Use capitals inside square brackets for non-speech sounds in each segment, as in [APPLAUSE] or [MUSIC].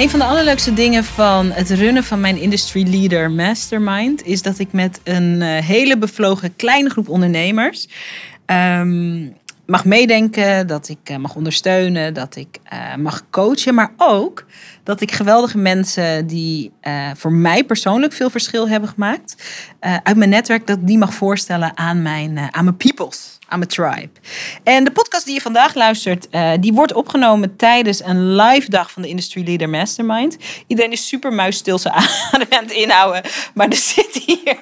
Een van de allerleukste dingen van het runnen van mijn Industry Leader Mastermind is dat ik met een eh, hele bevlogen kleine groep ondernemers ehm, mag meedenken, dat ik uh, mag ondersteunen, dat ik uh, mag coachen, maar ook dat ik geweldige mensen die voor mij persoonlijk veel verschil hebben gemaakt uit mijn netwerk, dat die mag voorstellen aan mijn, aan mijn peoples aan mijn tribe. En de podcast die je vandaag luistert, uh, die wordt opgenomen tijdens een live dag van de Industry Leader Mastermind. Iedereen is super muisstil zijn [LAUGHS] adem aan het inhouden, maar er zit hier...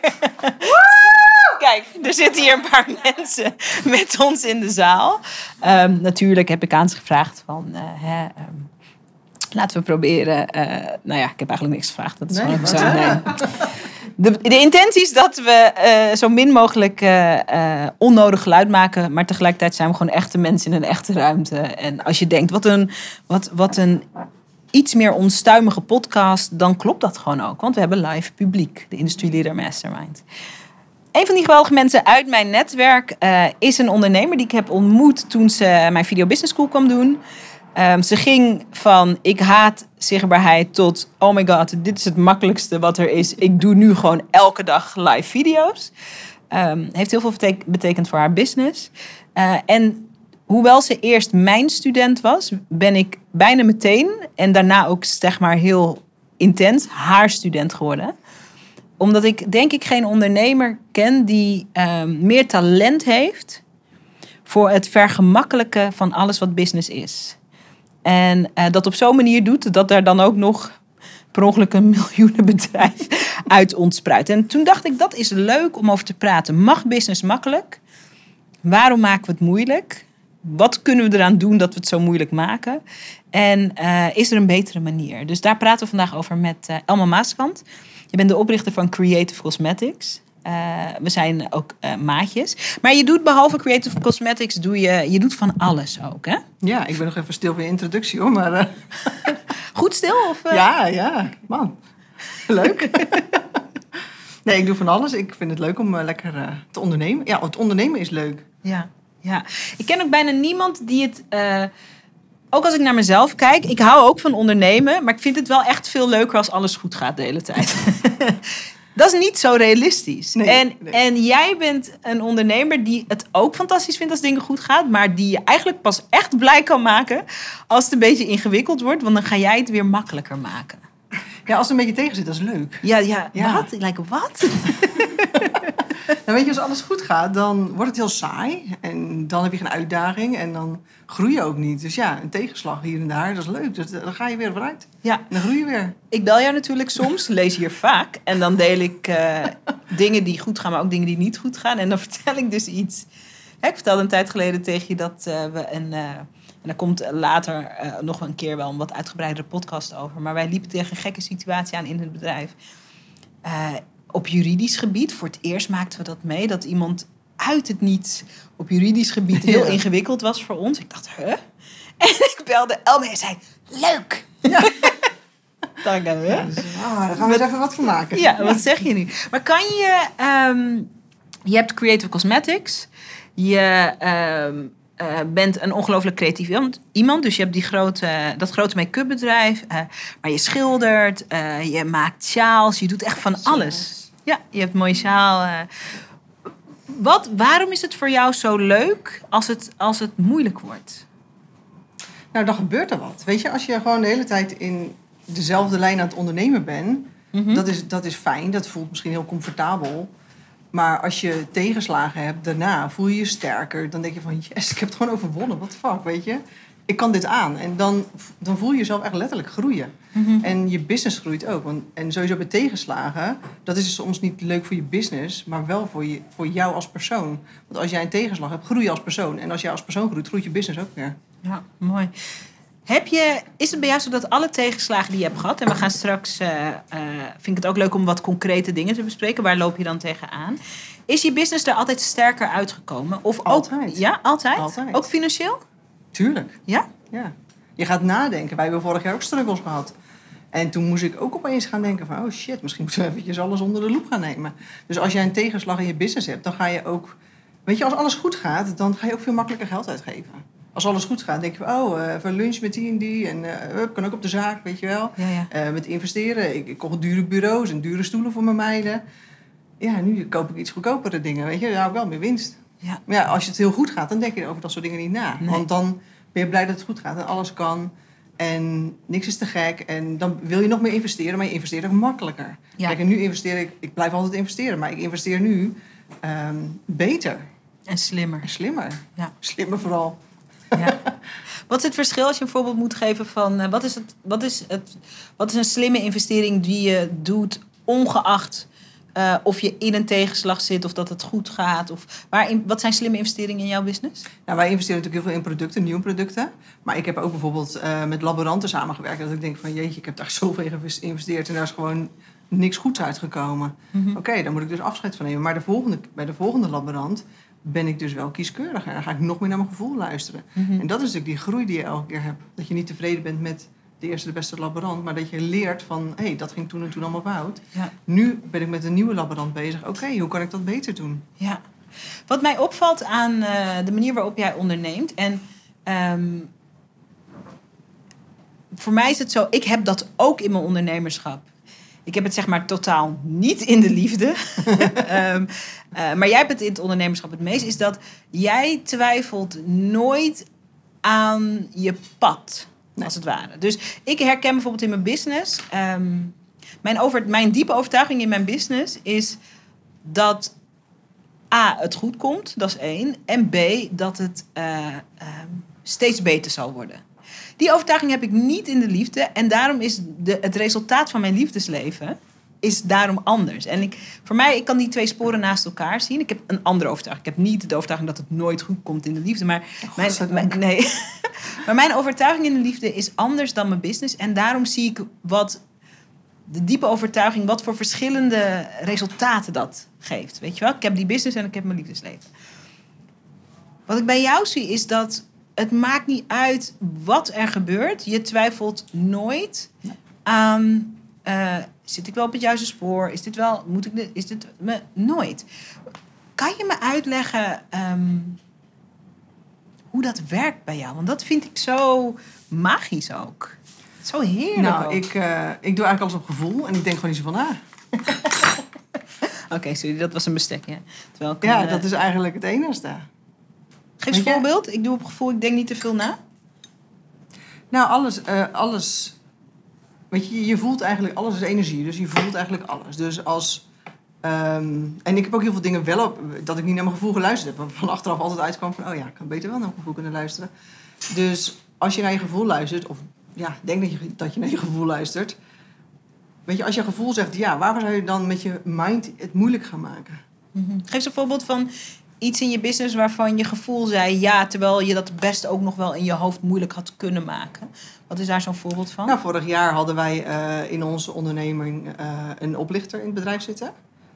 Kijk, er zitten hier een paar [LAUGHS] mensen met ons in de zaal. Um, natuurlijk heb ik aan ze gevraagd van... Uh, hè, um, laten we proberen... Uh, nou ja, ik heb eigenlijk niks gevraagd. Dat is nee, gewoon zo. Nee. [LAUGHS] De, de intentie is dat we uh, zo min mogelijk uh, uh, onnodig geluid maken. Maar tegelijkertijd zijn we gewoon echte mensen in een echte ruimte. En als je denkt, wat een, wat, wat een iets meer onstuimige podcast, dan klopt dat gewoon ook. Want we hebben live publiek, de Industry Leader Mastermind. Een van die geweldige mensen uit mijn netwerk is een ondernemer die ik heb ontmoet toen ze mijn Video Business School kwam doen. Um, ze ging van ik haat zichtbaarheid tot oh my god, dit is het makkelijkste wat er is. Ik doe nu gewoon elke dag live video's. Um, heeft heel veel betekend voor haar business. Uh, en hoewel ze eerst mijn student was, ben ik bijna meteen en daarna ook zeg maar heel intens haar student geworden omdat ik denk ik geen ondernemer ken die um, meer talent heeft voor het vergemakkelijken van alles wat business is. En uh, dat op zo'n manier doet dat er dan ook nog per ongeluk een miljoenenbedrijf uit ontspruit. En toen dacht ik, dat is leuk om over te praten. Mag business makkelijk? Waarom maken we het moeilijk? Wat kunnen we eraan doen dat we het zo moeilijk maken? En uh, is er een betere manier? Dus daar praten we vandaag over met uh, Elma Maaskant. Je bent de oprichter van Creative Cosmetics. Uh, we zijn ook uh, maatjes. Maar je doet behalve Creative Cosmetics, doe je, je doet van alles ook, hè? Ja, ik ben nog even stil voor je introductie, hoor. Maar, uh... Goed stil? Of, Ja, ja, man. Leuk. [LAUGHS] nee, ik doe van alles. Ik vind het leuk om lekker te ondernemen. Ja, het ondernemen is leuk. Ja, ja. Ik ken ook bijna niemand die het ook als ik naar mezelf kijk, ik hou ook van ondernemen, maar ik vind het wel echt veel leuker als alles goed gaat de hele tijd. [LAUGHS] Dat is niet zo realistisch. Nee, en, nee. en jij bent een ondernemer die het ook fantastisch vindt als dingen goed gaan, maar die je eigenlijk pas echt blij kan maken als het een beetje ingewikkeld wordt, want dan ga jij het weer makkelijker maken. Ja, als het een beetje tegen zit, dat is leuk. Ja, ja, Ja. wat? Ik like, wat? [LAUGHS] [LAUGHS] Nou, weet je, als alles goed gaat, dan wordt het heel saai. En dan heb je geen uitdaging en dan groei je ook niet. Dus ja, een tegenslag hier en daar, dat is leuk. Dus dan ga je weer vooruit. Ja, dan groei je weer. ik bel jou natuurlijk soms, lees hier vaak. En dan deel ik eh, [LAUGHS] dingen die goed gaan, maar ook dingen die niet goed gaan. En dan vertel ik dus iets. Hè, ik vertelde een tijd geleden tegen je dat eh, we een... eh, en daar komt later nog een keer wel een wat uitgebreidere podcast over. Maar wij liepen tegen een gekke situatie aan in het bedrijf. Eh, op juridisch gebied, voor het eerst maakten we dat mee, dat iemand uit het niets op juridisch gebied heel [LAUGHS] Ja. ingewikkeld was voor ons. Ik dacht, huh? [LAUGHS] En ik belde Elme en zei, leuk! Ja, [LAUGHS] dus, ah, daar gaan we er even wat van maken. Ja, wat zeg je nu? Maar kan je... ehm, je hebt Creative Cosmetics. Je ehm, eh, bent een ongelooflijk creatief iemand-. Dus je hebt die grote, dat grote make-up bedrijf. eh, maar je schildert, eh, je maakt sjaals. Je doet echt van alles. Ja, je hebt mooie sjaal. Wat, waarom is het voor jou zo leuk als het, als het moeilijk wordt? Nou, dan gebeurt er wat. Weet je, als je gewoon de hele tijd in dezelfde lijn aan het ondernemen bent, Mhm. dat, is, dat is fijn. Dat voelt misschien heel comfortabel. Maar als je tegenslagen hebt daarna, voel je je sterker. Dan denk je van, yes, ik heb het gewoon overwonnen. The fuck, weet je? Ik kan dit aan. En dan, dan voel je jezelf echt letterlijk groeien. Mhm. En je business groeit ook. Want, en sowieso bij tegenslagen, dat is soms niet leuk voor je business, maar wel voor, je, voor jou als persoon. Want als jij een tegenslag hebt, groei je als persoon. En als jij als persoon groeit, groeit je business ook weer. Ja, mooi. Heb je, is het bij jou zo dat alle tegenslagen die je hebt gehad, en we gaan straks, eh, eh, vind ik het ook leuk om wat concrete dingen te bespreken, waar loop je dan tegenaan? Is je business er altijd sterker uitgekomen? Of ook- Altijd. ja, altijd? Altijd. Ook financieel? Tuurlijk. Ja? Ja. Je gaat nadenken. Wij hebben vorig jaar ook struggles gehad. En toen moest ik ook opeens gaan denken van... oh shit, misschien moeten we eventjes alles onder de loep gaan nemen. Dus als jij een tegenslag in je business hebt, dan ga je ook... Weet je, als alles goed gaat, dan ga je ook veel makkelijker geld uitgeven. Als alles goed gaat, denk je van... oh, eh, even lunch met die en die. En eh, kan ook op de zaak, weet je wel. Ja, ja. Eh, met investeren. Ik, ik kocht dure bureaus en dure stoelen voor mijn meiden. Ja, nu koop ik iets goedkopere dingen, weet je. Ja, ook wel meer winst. Ja. Maar ja, als je het heel goed gaat, dan denk je over dat soort dingen niet na. Nee. Want dan ben je blij dat het goed gaat en alles kan. En niks is te gek. En dan wil je nog meer investeren, maar je investeert ook makkelijker. Ja. Kijk, en nu investeer ik... Ik blijf altijd investeren, maar ik investeer nu ehm, beter En slimmer. en slimmer. Ja. Slimmer vooral. Ja. [LAUGHS] Wat is het verschil als je een voorbeeld moet geven van eh, wat, is het, wat, is het, wat is een slimme investering die je doet, ongeacht eh, of je in een tegenslag zit of dat het goed gaat? Of waarin, wat zijn slimme investeringen in jouw business? Nou, wij investeren natuurlijk heel veel in producten, nieuwe producten. Maar ik heb ook bijvoorbeeld eh, met laboranten samengewerkt. Dat ik denk van jeetje, ik heb daar [LAUGHS] zoveel in geïnvesteerd en daar is gewoon niks goeds uitgekomen. Oké, dan moet ik dus afscheid van nemen. Maar de volgende, bij de volgende laborant ben ik dus wel kieskeuriger. En dan ga ik nog meer naar mijn gevoel luisteren. Mhm. En dat is natuurlijk die groei die je elke keer hebt. Dat je niet tevreden bent met de eerste de beste laborant. Maar dat je leert van, hé, hey, dat ging toen en toen allemaal fout. Ja. Nu ben ik met een nieuwe laborant bezig. Oké, hoe kan ik dat beter doen? Ja. Wat mij opvalt aan eh, de manier waarop jij onderneemt. En ehm, voor mij is het zo, ik heb dat ook in mijn ondernemerschap. Ik heb het zeg maar totaal niet in de liefde. [LAUGHS] Ehm, eh, maar jij hebt het in het ondernemerschap het meest. Is dat jij twijfelt nooit aan je pad, Nee. als het ware. Dus ik herken bijvoorbeeld in mijn business. ehm, mijn, over, mijn diepe overtuiging in mijn business is dat A, het goed komt, dat is één. En B, dat het eh, ehm, steeds beter zal worden. Die overtuiging heb ik niet in de liefde. En daarom is de, het resultaat van mijn liefdesleven is daarom anders. En ik, voor mij, ik kan die twee sporen naast elkaar zien. Ik heb een andere overtuiging. Ik heb niet de overtuiging dat het nooit goed komt in de liefde. Maar, mijn, godzijdank. mijn- nee. [LAUGHS] maar mijn overtuiging in de liefde is anders dan mijn business. En daarom zie ik wat de diepe overtuiging, wat voor verschillende resultaten dat geeft. Weet je wel? Ik heb die business en ik heb mijn liefdesleven. Wat ik bij jou zie is dat het maakt niet uit wat er gebeurt. Je twijfelt nooit aan. eh, zit ik wel op het juiste spoor? Is dit wel. Moet ik dit, is dit me nooit? Kan je me uitleggen ehm, hoe dat werkt bij jou? Want dat vind ik zo magisch ook. Zo heerlijk. Nou, ook. ik, eh, ik doe eigenlijk alles op gevoel en ik denk gewoon niet zo van na. [LAUGHS] Oké, sorry, dat was een bestek. Ja, Terwijl ik Ja, een, eh, dat is eigenlijk het enigste. Geef eens een voorbeeld. Ik doe op gevoel, ik denk niet te veel na. Nou, alles, eh, alles. Weet je, je voelt eigenlijk alles is energie, dus je voelt eigenlijk alles. Dus als. ehm, en ik heb ook heel veel dingen wel op dat ik niet naar mijn gevoel geluisterd heb. Van achteraf altijd uitkwam van, oh ja, ik kan beter wel naar mijn gevoel kunnen luisteren. Dus als je naar je gevoel luistert, of ja, denk dat je, dat je naar je gevoel luistert. Weet je, als je gevoel zegt ja, waarom zou je dan met je mind het moeilijk gaan maken? Geef eens een voorbeeld van iets in je business waarvan je gevoel zei ja, terwijl je dat best ook nog wel in je hoofd moeilijk had kunnen maken. Wat is daar zo'n voorbeeld van? Nou, vorig jaar hadden wij eh, in onze onderneming eh, een oplichter in het bedrijf zitten.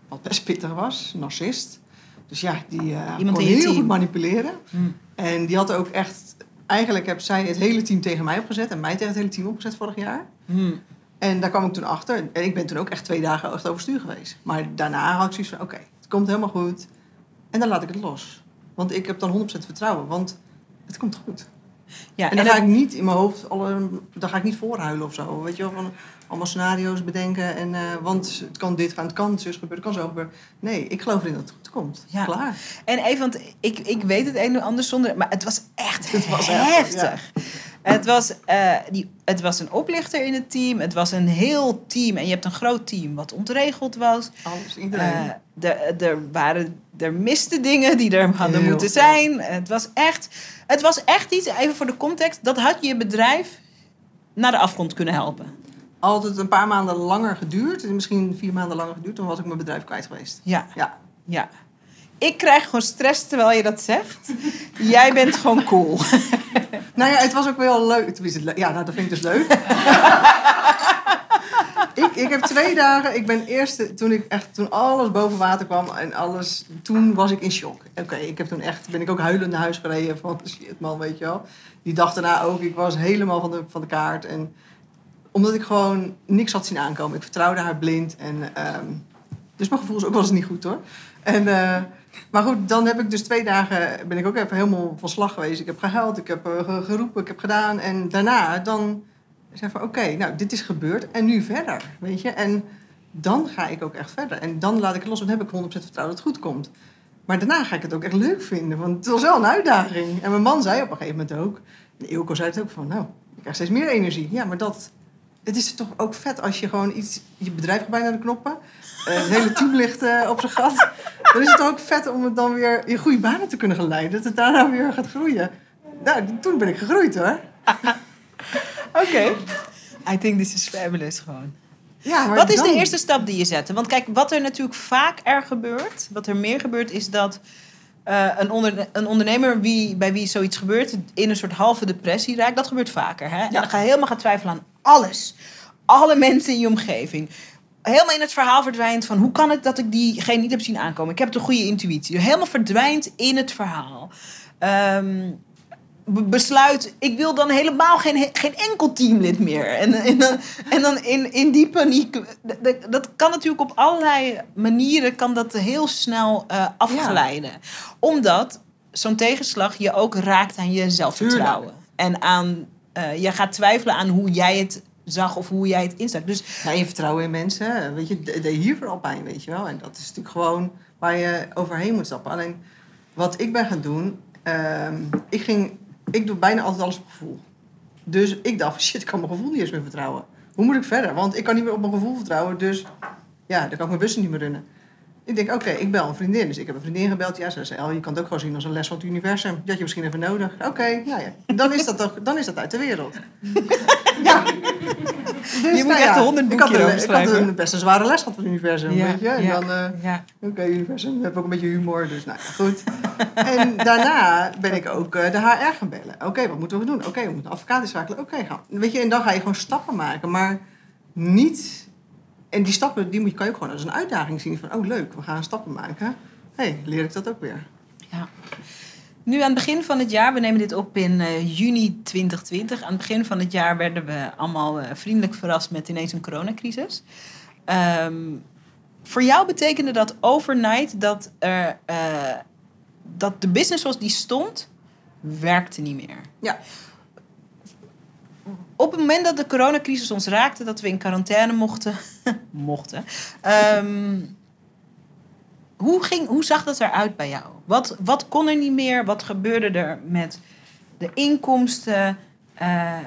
Wat best pittig was, narcist. Dus ja, die Iemand kon heel team. goed manipuleren. Hmm. En die had ook echt... Eigenlijk heb zij het hele team tegen mij opgezet. En mij tegen het hele team opgezet vorig jaar. Hmm. En daar kwam ik toen achter. En ik ben toen ook echt twee dagen echt overstuur geweest. Maar daarna had ik zoiets van, oké, het komt helemaal goed. En dan laat ik het los. Want ik heb dan 100% vertrouwen. Want het komt goed. Ja, En dan ga ik niet in mijn hoofd, alle, dan ga ik niet voorhuilen of zo. Weet je wel, van allemaal scenario's bedenken. En, eh, want het kan dit gaan, het kan zus gebeuren, het kan zo gebeuren. Nee, ik geloof erin dat het goed komt. Ja. Klaar. En even, want ik, ik weet het een en ander zonder... Maar het was echt Het was heftig. heftig, Het, was, eh, die, het was een oplichter in het team. Het was een heel team. En je hebt een groot team wat ontregeld was. Alles, iedereen. De- er, waren, er misten dingen die er hadden Heel moeten veel. zijn. Het was, echt, het was echt iets, even voor de context... dat had je bedrijf naar de afgrond kunnen helpen. Altijd een paar maanden langer geduurd. Misschien vier maanden langer geduurd. Dan was ik mijn bedrijf kwijt geweest. Ja, Ja. ja. ik krijg gewoon stress terwijl je dat zegt. Jij bent gewoon cool. [LAUGHS] Nou ja, het was ook wel leuk. Ja, nou, dat vind ik dus leuk. [LAUGHS] ik, ik heb twee dagen, ik ben eerst, toen, ik echt, toen alles boven water kwam en alles, toen was ik in shock. Oké, ik heb toen echt, ben ik ook huilend naar huis gereden van shit man, weet je wel. Die dag daarna ook, ik was helemaal van de, van de kaart. En omdat ik gewoon niks had zien aankomen. Ik vertrouwde haar blind en ehm, dus mijn gevoel is ook wel eens niet goed hoor. En, eh, maar goed, dan heb ik dus twee dagen, ben ik ook even helemaal van slag geweest. Ik heb gehuild, ik heb eh, ge- geroepen, ik heb gedaan. En daarna dan zeg van oké, nou dit is gebeurd en nu verder, weet je. En dan ga ik ook echt verder. En dan laat ik het los, dan heb ik 100% vertrouwen dat het goed komt. Maar daarna ga ik het ook echt leuk vinden, want het was wel een uitdaging. En mijn man zei op een gegeven moment ook, en Ilko zei het ook van, nou, ik krijg steeds meer energie. Ja, maar dat, het is toch ook vet als je gewoon iets, je bedrijf gaat bijna naar de knoppen, eh, het hele team ligt eh, op zijn gat. Dan is het ook vet om het dan weer in goede banen te kunnen geleiden, dat het daarna weer gaat groeien. Nou, toen ben ik gegroeid hoor. [LAUGHS] Oké. I think this is fabulous gewoon. Ja, maar Wat is dan- de eerste stap die je zette? Want kijk, wat er natuurlijk vaak er gebeurt, wat er meer gebeurt, is dat eh, een, een ondernemer wie, bij wie zoiets gebeurt, in een soort halve depressie raakt. Dat gebeurt vaker. Hè? En dan ga je helemaal gaan twijfelen aan alles. Alle mensen in je omgeving. Helemaal in het verhaal verdwijnt van hoe kan het dat ik diegene niet heb zien aankomen? Ik heb de goede intuïtie. Helemaal verdwijnt in het verhaal. Ehm, be- besluit, ik wil dan helemaal geen, geen enkel teamlid meer. En, en dan, en dan in, in die paniek, dat kan natuurlijk op allerlei manieren, kan dat heel snel eh, afglijden. Omdat zo'n tegenslag je ook raakt aan je zelfvertrouwen. En aan, eh, je gaat twijfelen aan hoe jij het zag of hoe jij het instak. Dus Ja, je vertrouwen in mensen, weet je, de- deed hier vooral pijn, weet je wel. En dat is natuurlijk gewoon waar je overheen moet stappen. Alleen, wat ik ben gaan doen, ehm, ik, ging, ik doe bijna altijd alles op gevoel. Dus ik dacht, [LAUGHS] shit, ik kan mijn gevoel niet eens meer vertrouwen. Hoe moet ik verder? Want ik kan niet meer op mijn gevoel vertrouwen, dus ja, dan kan ik mijn bussen niet meer runnen. Ik denk, oké, ik bel een vriendin. Dus ik heb een vriendin gebeld. Ja, ze zei, El, je kan het ook gewoon zien als een les van het universum. Die had je misschien even nodig. Oké, nou ja, dan is dat toch, dan is dat uit de wereld. [LAUGHS] ja. Dus, Je moet echt een honderd ik had, boekje een, erover ik had een best een zware les gehad van het universum, weet je. En ja, dan, ja. Oké, universum. We hebben ook een beetje humor, dus nou ja, goed. en daarna ben ik ook eh, de HR gaan bellen. Oké, wat moeten we doen? Oké, we moeten een advocaat inschakelen. Oké, gaan. Weet je, en dan ga je gewoon stappen maken, maar niet... En die stappen, die moet je, kan je ook gewoon als een uitdaging zien. Van, oh leuk, we gaan stappen maken. Hé, hey, leer ik dat ook weer. Ja. Nu aan het begin van het jaar, we nemen dit op in eh, juni 2020. Aan het begin van het jaar werden we allemaal eh, vriendelijk verrast met ineens een coronacrisis. Ehm, voor jou betekende dat overnight dat, er, eh, dat de business zoals die stond, werkte niet meer. Ja. Op het moment dat de coronacrisis ons raakte, dat we in quarantaine mochten, [LAUGHS] mochten ehm, hoe, ging, hoe zag dat eruit bij jou? Wat, wat kon er niet meer? Wat gebeurde er met de inkomsten? Eh,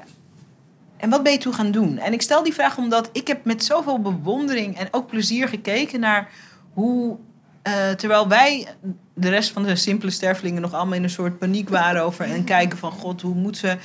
en wat ben je toen gaan doen? En ik stel die vraag omdat ik heb met zoveel bewondering en ook plezier gekeken naar hoe, eh, terwijl wij de rest van de simpele stervelingen nog allemaal in een soort paniek waren over en kijken van god, hoe moet ze,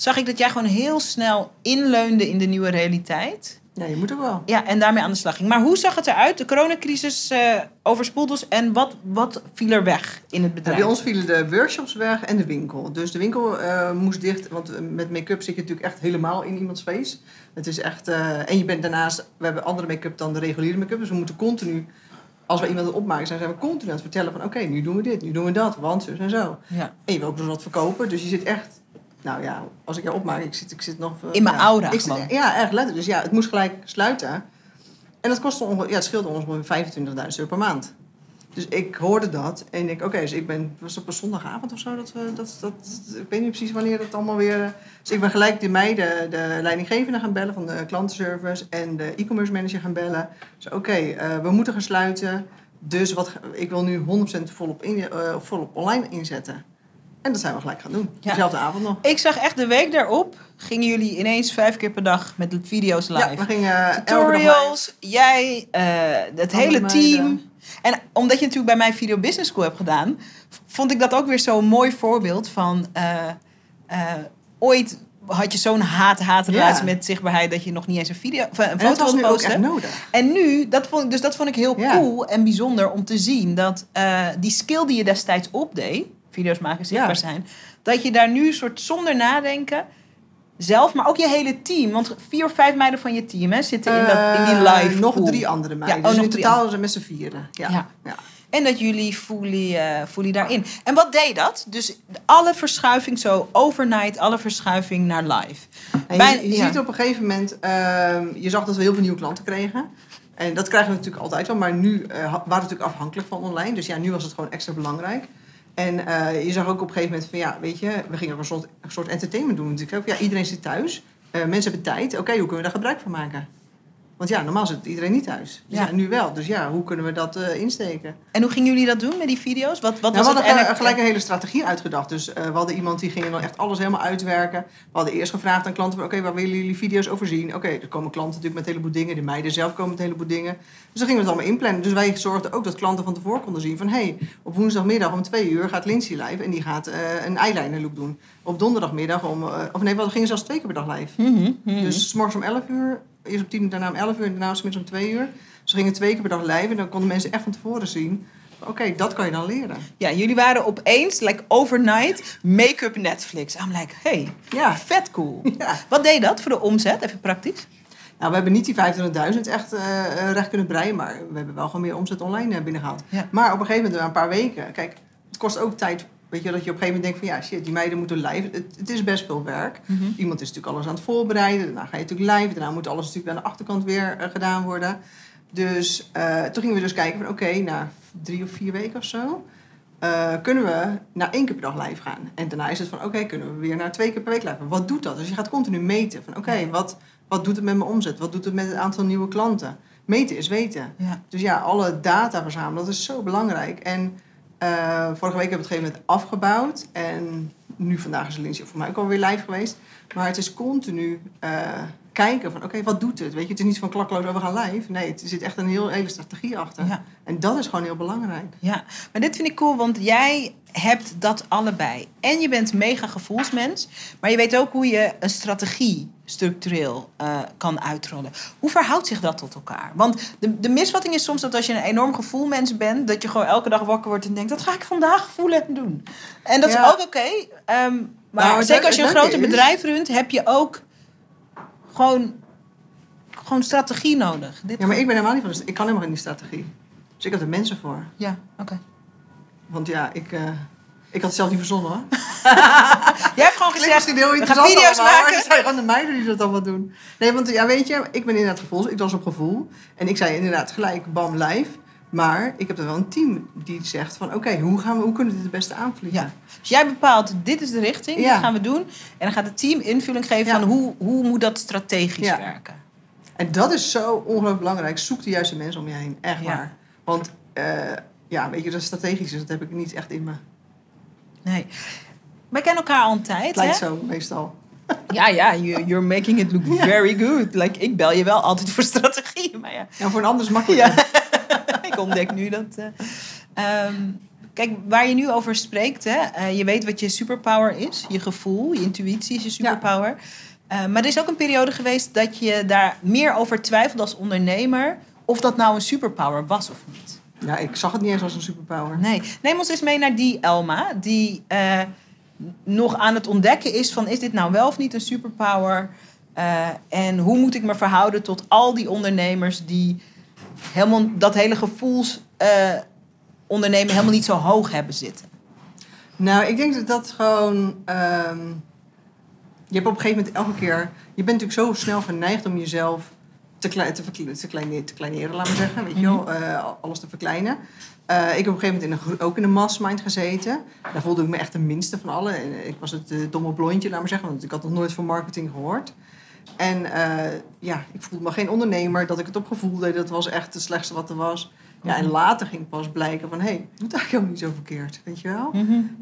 zag ik dat jij gewoon heel snel inleunde in de nieuwe realiteit. Ja, je moet ook wel. Ja, en daarmee aan de slag ging. Maar hoe zag het eruit? De coronacrisis eh overspoelt ons. En wat, wat viel er weg in het bedrijf? bij ons vielen de workshops weg en de winkel. Dus de winkel eh, moest dicht, want eh, met make-up zit je natuurlijk echt helemaal in iemands face. Het is echt, en je bent daarnaast, we hebben andere make-up dan de reguliere make-up, dus we moeten continu, als we iemand opmaken zijn, zijn we continu aan het vertellen van oké, nu doen we dit, nu doen we dat, want zus en zo. Ja. En je wil ook nog wat verkopen, dus je zit echt, nou ja, als ik jou opmaak, ik zit, ik zit nog... eh, In mijn ja, aura ik zit- ja, echt letterlijk. Dus ja, het moest gelijk sluiten. En dat kostte ongeveer, ja, het scheelde ons ongeveer 25.000 euro per maand. Dus ik hoorde dat en ik oké, dus ik ben, was op een zondagavond of zo? Dat, we, dat, dat, ik weet niet precies wanneer dat allemaal weer... Dus ik ben gelijk de mij, de, de leidinggevende gaan bellen van de klantenservice en de e-commerce manager gaan bellen. Dus oké, eh, we moeten gaan sluiten. Dus wat, ik wil nu 100% volop, in, eh, volop online inzetten. En dat zijn we gelijk gaan doen. Ja. Dezelfde avond nog. Ik zag echt de week daarop gingen jullie ineens vijf keer per dag met de video's live. Ja, we gingen. Tutorials, jij, eh, het hele meiden. team. En omdat je natuurlijk bij mij Video Business School hebt gedaan, vond ik dat ook weer zo'n mooi voorbeeld van eh, eh, ooit had je zo'n haat-haatrelatie Ja. met zichtbaarheid dat je nog niet eens een video of een En foto wilde posten. echt nodig. En nu, dat vond ik, dus dat vond ik heel Ja. cool en bijzonder om te zien. Dat die skill die je destijds opdeed, video's maken, zichtbaar Ja. zijn. Dat je daar nu soort zonder nadenken zelf, maar ook je hele team. Want vier of vijf meiden van je team hè, zitten in, dat, in die Eh, live Nog pool. drie andere meiden. oh, dus in totaal zijn met z'n vieren. Ja. Ja. Ja. En dat jullie fully, eh fully daarin. En wat deed dat? Dus alle verschuiving zo overnight, alle verschuiving naar live. En Bij- je je ja. ziet op een gegeven moment, ehm, je zag dat we heel veel nieuwe klanten kregen. En dat krijgen we natuurlijk altijd wel, maar nu eh, waren we natuurlijk afhankelijk van online. Dus ja, nu was het gewoon extra belangrijk. En eh, je zag ook op een gegeven moment van ja, weet je, we gingen ook een soort, een soort entertainment doen natuurlijk. Ja, iedereen zit thuis, Eh, mensen hebben tijd. Oké, hoe kunnen we daar gebruik van maken? Want ja, normaal zit iedereen niet thuis. Dus Ja. ja. nu wel. Dus ja, hoe kunnen we dat eh, insteken? En hoe gingen jullie dat doen met die video's? Wat, wat Nou, was we hadden en- ge- gelijk een hele strategie uitgedacht. Dus eh, we hadden iemand die ging dan echt alles helemaal uitwerken. We hadden eerst gevraagd aan klanten: oké, waar willen jullie video's over zien? Oké, er komen klanten natuurlijk met een heleboel dingen. De meiden zelf komen met een heleboel dingen. Dus dan gingen we het allemaal inplannen. Dus wij zorgden ook dat klanten van tevoren konden zien: van hé, hey, op woensdagmiddag om twee uur gaat Lindsay live en die gaat eh, een eyeliner look doen. Op donderdagmiddag om, of nee, we gingen zelfs twee keer per dag live. Mhm, mhm. Dus s morgens om 11 uur, eerst om 10 daarna om 11 uur en daarna smiddags om 2 uur. Dus we gingen twee keer per dag live en dan konden mensen echt van tevoren zien: oké, dat kan je dan leren. Ja, jullie waren opeens, like overnight, make-up Netflix. I'm like, hey, Ja. vet cool. [LAUGHS] Ja. Wat deed dat voor de omzet? Even praktisch. Nou, we hebben niet die 25.000 echt eh, eh, recht kunnen breien, maar we hebben wel gewoon meer omzet online eh, binnengehaald. Ja. Maar op een gegeven moment, na een paar weken, kijk, het kost ook tijd. Weet je, dat je op een gegeven moment denkt van ja, shit, die meiden moeten live. Het, het is best veel werk. Mhm. Iemand is natuurlijk alles aan het voorbereiden. Daarna ga je natuurlijk live. Daarna moet alles natuurlijk aan de achterkant weer eh, gedaan worden. Dus eh, toen gingen we dus kijken van oké, na drie of vier weken of zo. eh, kunnen we naar één keer per dag live gaan. En daarna is het van oké, kunnen we weer naar twee keer per week live gaan. Wat doet dat? Dus je gaat continu meten van oké, wat, wat doet het met mijn omzet? Wat doet het met het aantal nieuwe klanten? Meten is weten. Ja. Dus ja, alle data verzamelen, dat is zo belangrijk. En eh, vorige week hebben we het op gegeven moment afgebouwd. En nu vandaag is Lindsay voor mij ook alweer live geweest. Maar het is continu eh, kijken van, oké, wat doet het? Weet je, het is niet van klakloos, oh, we gaan live. Nee, er zit echt een heel hele strategie achter. Ja. En dat is gewoon heel belangrijk. Ja, maar dit vind ik cool, want jij hebt dat allebei. En je bent mega gevoelsmens, maar je weet ook hoe je een strategie structureel eh, kan uitrollen. Hoe verhoudt zich dat tot elkaar? Want de, de misvatting is soms dat als je een enorm gevoelmens bent, dat je gewoon elke dag wakker wordt en denkt: dat ga ik vandaag voelen en doen. En dat Ja. is ook oké. ehm, maar Nou, zeker als je een het grote leuke is- bedrijf runt, heb je ook gewoon, gewoon strategie nodig. Dit Ja, maar ik ben helemaal niet van ik kan helemaal niet in die strategie. Dus ik heb er mensen voor. Ja, oké. Want ja, ik, eh, ik had het zelf niet verzonnen hoor. [LAUGHS] Jij hebt gewoon gezegd: heel we gaan video's allemaal, maken. het [LAUGHS] zijn gewoon de meiden die dat allemaal doen. Nee, want ja, weet je, ik ben inderdaad gevoel. Ik was op gevoel. En ik zei inderdaad gelijk, bam, live. Maar ik heb er wel een team die zegt van... Oké, hoe gaan we, hoe kunnen we dit het beste aanvliegen? Ja. Dus jij bepaalt, dit is de richting, Ja. dit gaan we doen. En dan gaat het team invulling geven Ja. van hoe, hoe moet dat strategisch Ja. werken. En dat is zo ongelooflijk belangrijk. Zoek de juiste mensen om je heen. Echt waar. Want eh, ja, weet je, dat strategisch is, dat heb ik niet echt in me. Nee. Wij kennen elkaar al een tijd. Het lijkt hè? zo, meestal. [LAUGHS] Ja, ja, you- you're making it look very good. Like, ik bel je wel altijd voor strategie. Maar ja, Ja, voor een ander is makkelijker. [LAUGHS] [LAUGHS] Ik ontdek nu dat. eh, ehm, kijk, waar je nu over spreekt, hè, eh, je weet wat je superpower is. Je gevoel, je intuïtie is je superpower. Eh, maar er is ook een periode geweest dat je daar meer over twijfelde als ondernemer. of dat nou een superpower was of niet. Ja, ik zag het niet eens als een superpower. Nee. Neem ons eens mee naar die Elma, die nog aan het ontdekken is van is dit nou wel of niet een superpower? En hoe moet ik me verhouden tot al die ondernemers die helemaal dat hele gevoels eh, ondernemen helemaal niet zo hoog hebben zitten? Nou, ik denk dat dat gewoon. ehm, je hebt op een gegeven moment elke keer. Je bent natuurlijk zo snel geneigd om jezelf te, klei- te, te, kleine- te kleineren, laat maar zeggen. Weet je wel, eh, alles te verkleinen. Eh, ik heb op een gegeven moment in een, ook in een mastermind gezeten. Daar voelde ik me echt de minste van allen. En, Ik was het domme blondje, laat maar zeggen. Want ik had nog nooit van marketing gehoord. En eh, ja, ik voelde me geen ondernemer. Dat ik het op gevoel deed, dat was echt het slechtste wat er was. Ja, en later ging pas blijken van... hé, hey, ik doe het eigenlijk helemaal niet zo verkeerd, weet je wel?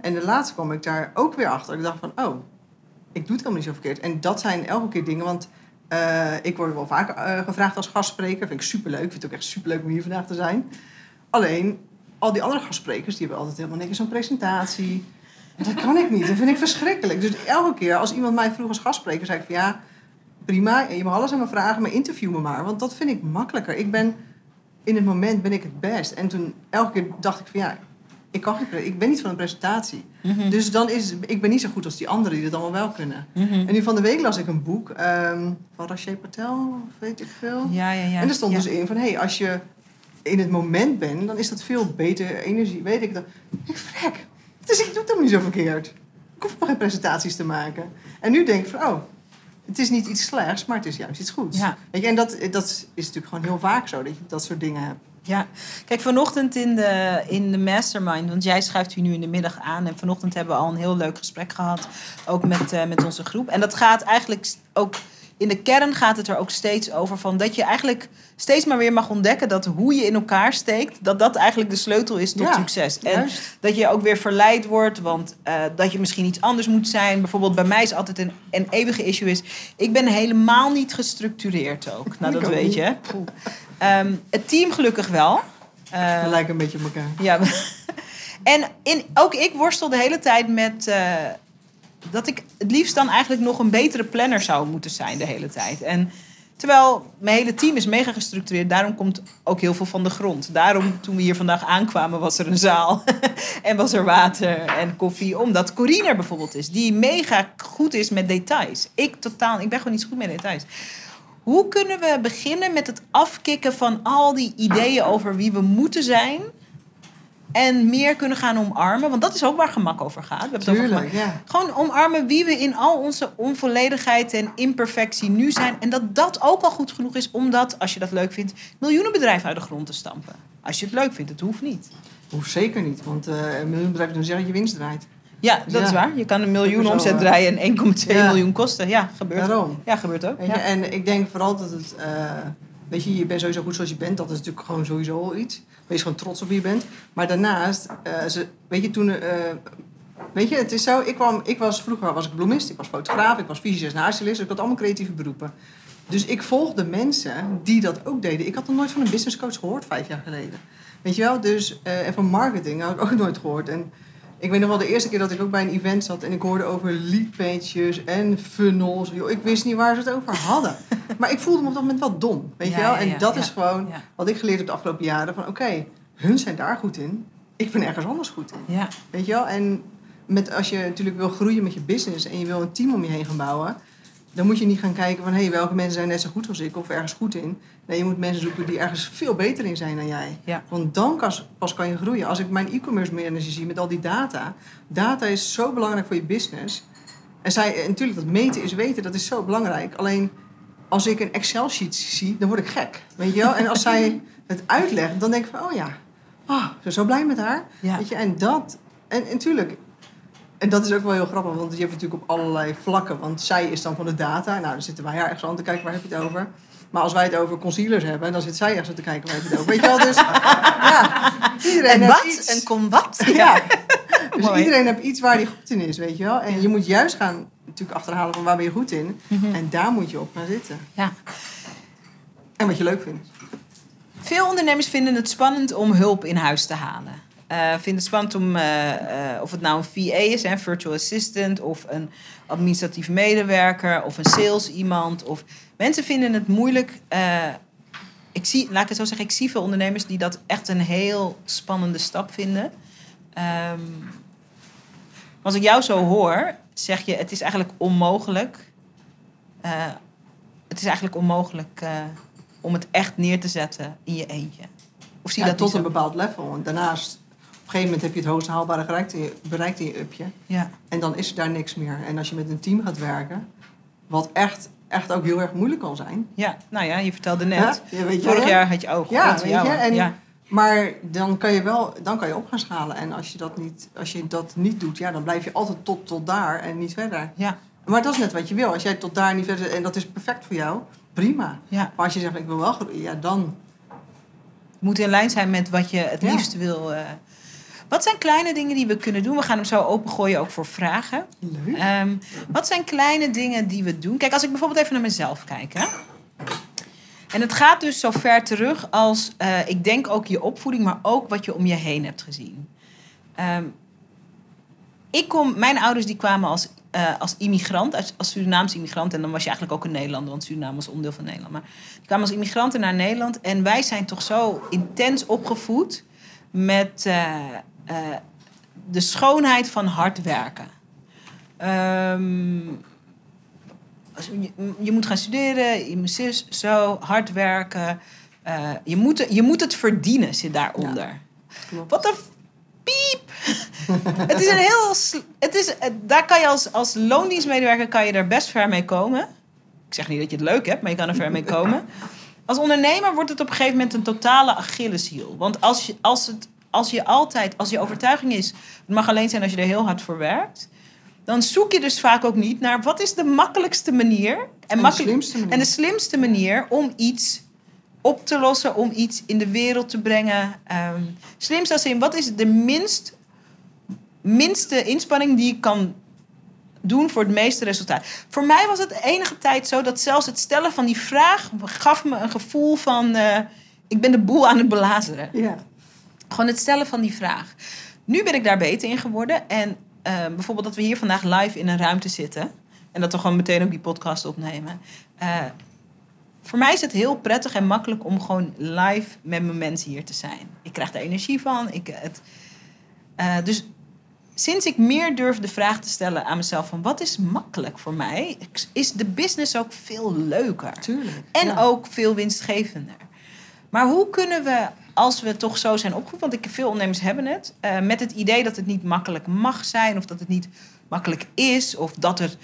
En de laatste kwam ik daar ook weer achter. Ik dacht van, oh, ik doe het helemaal niet zo verkeerd. En dat zijn elke keer dingen, want eh, ik word wel vaak eh, gevraagd als gastspreker. Vind ik superleuk. Ik vind het ook echt superleuk om hier vandaag te zijn. Alleen, al die andere gastsprekers, die hebben altijd helemaal niks zo'n presentatie. Dat kan ik niet. Dat vind ik verschrikkelijk. Dus elke keer als iemand mij vroeg als gastspreker, zei ik van ja, prima, je mag alles aan me vragen, maar interview me maar. Want dat vind ik makkelijker. Ik ben, in het moment ben ik het best. En toen elke keer dacht ik van ja, ik, kan geen, ik ben niet van een presentatie. Mhm. Dus dan is, ik ben niet zo goed als die anderen die dat allemaal wel kunnen. Mhm. En nu van de week las ik een boek ehm, van Rachel Patel, weet ik veel. Ja, ja, ja. En er stond ja. dus in van, hé, hey, als je in het moment bent, dan is dat veel beter energie. Weet ik dat. Ik vrek. Dus ik doe het helemaal niet zo verkeerd. Ik hoef nog geen presentaties te maken. En nu denk ik van, oh, het is niet iets slechts, maar het is juist iets goeds. Ja. Weet je, en dat, dat is natuurlijk gewoon heel vaak zo, dat je dat soort dingen hebt. Ja, kijk, vanochtend in de, in de mastermind, want jij schrijft hier nu in de middag aan. En vanochtend hebben we al een heel leuk gesprek gehad, ook met, eh, met onze groep. En dat gaat eigenlijk ook, in de kern gaat het er ook steeds over van dat je eigenlijk steeds maar weer mag ontdekken dat hoe je in elkaar steekt, dat dat eigenlijk de sleutel is tot Ja, succes. En Juist. dat je ook weer verleid wordt, want eh, dat je misschien iets anders moet zijn. Bijvoorbeeld bij mij is altijd een, een eeuwige issue is, ik ben helemaal niet gestructureerd ook. Nou, dat weet niet. je. Ehm, het team gelukkig wel. Eh, We lijken een beetje op elkaar. ja. [LAUGHS] En in, ook ik worstel de hele tijd met eh, dat ik het liefst dan eigenlijk nog een betere planner zou moeten zijn de hele tijd. En terwijl mijn hele team is mega gestructureerd, daarom komt ook heel veel van de grond. Daarom toen we hier vandaag aankwamen was er een zaal [LAUGHS] en was er water en koffie. Omdat Corine er bijvoorbeeld is, die mega goed is met details. Ik totaal, ik ben gewoon niet zo goed met details. Hoe kunnen we beginnen met het afkicken van al die ideeën over wie we moeten zijn? En meer kunnen gaan omarmen. Want dat is ook waar gemak over gaat. We hebben het over Tuurlijk, gemak. ja. Gewoon omarmen wie we in al onze onvolledigheid en imperfectie nu zijn. En dat dat ook al goed genoeg is om dat, als je dat leuk vindt, miljoenen bedrijven uit de grond te stampen. Als je het leuk vindt, het hoeft niet. Hoeft zeker niet, want eh een miljoenbedrijf dan zeggen dat je winst draait. Ja, dat Ja. is waar. Je kan een miljoen omzet eh, draaien en 1,2 ja. miljoen kosten. Ja, gebeurt. Daarom. Ja, gebeurt ook. Weet je? Ja. En ik denk vooral dat het... eh, weet je, je bent sowieso goed zoals je bent. Dat is natuurlijk gewoon sowieso al iets. Wees gewoon trots op wie je bent. Maar daarnaast, eh, ze, weet je, toen... eh, weet je, het is zo... Ik, kwam, ik was, vroeger was ik bloemist, ik was fotograaf, ik was fysicus en haarstylist. Ik had allemaal creatieve beroepen. Dus ik volgde mensen die dat ook deden. Ik had nog nooit van een business coach gehoord vijf jaar geleden. Weet je wel? Dus, eh, en van marketing had ik ook nooit gehoord. En ik weet nog wel de eerste keer dat ik ook bij een event zat en ik hoorde over leadpages en funnels. Joh, ik wist niet waar ze het over hadden. [LAUGHS] maar ik voelde me op dat moment wel dom. Weet Ja, je wel? ja, En dat is gewoon wat ik geleerd heb de afgelopen jaren. Van oké, hun zijn daar goed in. Ik ben ergens anders goed in. Weet je wel? En met, als je natuurlijk wil groeien met je business en je wil een team om je heen gaan bouwen, dan moet je niet gaan kijken van hé, hey, welke mensen zijn net zo goed als ik of ergens goed in. Nee, je moet mensen zoeken die ergens veel beter in zijn dan jij. Ja. Want dan pas, pas kan je groeien. Als ik mijn e-commerce manager zie met al die data, data is zo belangrijk voor je business. En, zij, en natuurlijk, dat meten is weten, dat is zo belangrijk. Alleen als ik een Excel-sheet zie, dan word ik gek. Weet je wel? En als zij het uitlegt, dan denk ik van, oh ja, ah, ik ben zo blij met haar. Ja. Weet je? En dat, en natuurlijk, en dat is ook wel heel grappig, want je hebt natuurlijk op allerlei vlakken. Want zij is dan van de data. Nou, dan zitten wij haar ergens aan te kijken, waar heb je het over? Maar als wij het over concealers hebben, dan zit zij ergens aan te kijken, waar heb je het over? Weet je wel? Dus [LAUGHS] ja, iedereen En wat? iets. En kom wat? [LAUGHS] Ja. Dus Mooi. iedereen heeft iets waar hij goed in is, weet je wel? En je moet juist gaan natuurlijk achterhalen van waar ben je goed in. En daar moet je op gaan zitten. Ja. En wat je leuk vindt. Veel ondernemers vinden het spannend om hulp in huis te halen. Eh vinden het spannend om, eh, eh, of het nou een VA is, een virtual assistant, of een administratief medewerker, of een sales iemand. Of... Mensen vinden het moeilijk. ik zie, laat ik het zo zeggen, ik zie veel ondernemers die dat echt een heel spannende stap vinden. Ehm, als ik jou zo hoor, zeg je het is eigenlijk onmogelijk. het is eigenlijk onmogelijk om het echt neer te zetten in je eentje. Of zie je Ja, dat tot een bepaald level. En daarnaast, op een gegeven moment heb je het hoogst haalbare bereikt in je, bereikt in je upje. Ja, En dan is er daar niks meer. En als je met een team gaat werken, wat echt, echt ook heel erg moeilijk kan zijn. ja, nou ja, je vertelde net. Ja, weet je, Vorig ja. jaar had je ook. Ja, weet je, en- ja. Maar dan kan je wel dan kan je op gaan schalen. En als je dat niet, als je dat niet doet, ja, dan blijf je altijd tot, tot daar en niet verder. Ja, Maar dat is net wat je wil. Als jij tot daar niet verder en dat is perfect voor jou, prima. ja. Maar als je zegt, ik wil wel groeien, ja, dan. Het moet in lijn zijn met wat je het liefst wil. eh. Wat zijn kleine dingen die we kunnen doen? We gaan hem zo opengooien ook voor vragen. Leuk. Ehm, wat zijn kleine dingen die we doen? Kijk, als ik bijvoorbeeld even naar mezelf kijk. Hè? En het gaat dus zo ver terug als, eh, ik denk ook je opvoeding, maar ook wat je om je heen hebt gezien. Ehm, ik kom, mijn ouders die kwamen als, eh, als immigrant, als, als Surinaamse immigrant. En dan was je eigenlijk ook een Nederlander, want Suriname was onderdeel van Nederland. Maar die kwamen als immigranten naar Nederland. En wij zijn toch zo intens opgevoed met eh, eh, de schoonheid van hard werken. Ehm, je, je moet gaan studeren, je moet zus, zo, hard werken. Eh, je, moet, je moet het verdienen, zit daaronder. Wat een piep! [LAUGHS] het is een heel... Het is, eh, daar kan je als, als loondienstmedewerker kan je er best ver mee komen. Ik zeg niet dat je het leuk hebt, maar je kan er ver mee komen. [LAUGHS] Als ondernemer wordt het op een gegeven moment een totale Achilleshiel. Want als je, als het, als je altijd, als je overtuiging is... Het mag alleen zijn als je er heel hard voor werkt... Dan zoek je dus vaak ook niet naar wat is de makkelijkste manier... En de makkelijk- slimste manier. En de slimste manier om iets op te lossen, om iets in de wereld te brengen. Ehm slimste als in, wat is de minst, minste inspanning die ik kan doen voor het meeste resultaat? Voor mij was het enige tijd zo dat zelfs het stellen van die vraag gaf me een gevoel van, eh, ik ben de boel aan het belazeren. Ja. Gewoon het stellen van die vraag. Nu ben ik daar beter in geworden. En eh, bijvoorbeeld dat we hier vandaag live in een ruimte zitten. En dat we gewoon meteen ook die podcast opnemen. Eh, voor mij is het heel prettig en makkelijk om gewoon live met mijn mensen hier te zijn. Ik krijg er energie van. Ik, het, eh, dus sinds ik meer durf de vraag te stellen aan mezelf van wat is makkelijk voor mij, is de business ook veel leuker. Tuurlijk. En ja. ook veel winstgevender. Maar hoe kunnen we, als we toch zo zijn opgevoed, want ik, veel ondernemers hebben het, eh, met het idee dat het niet makkelijk mag zijn, of dat het niet makkelijk is, of dat er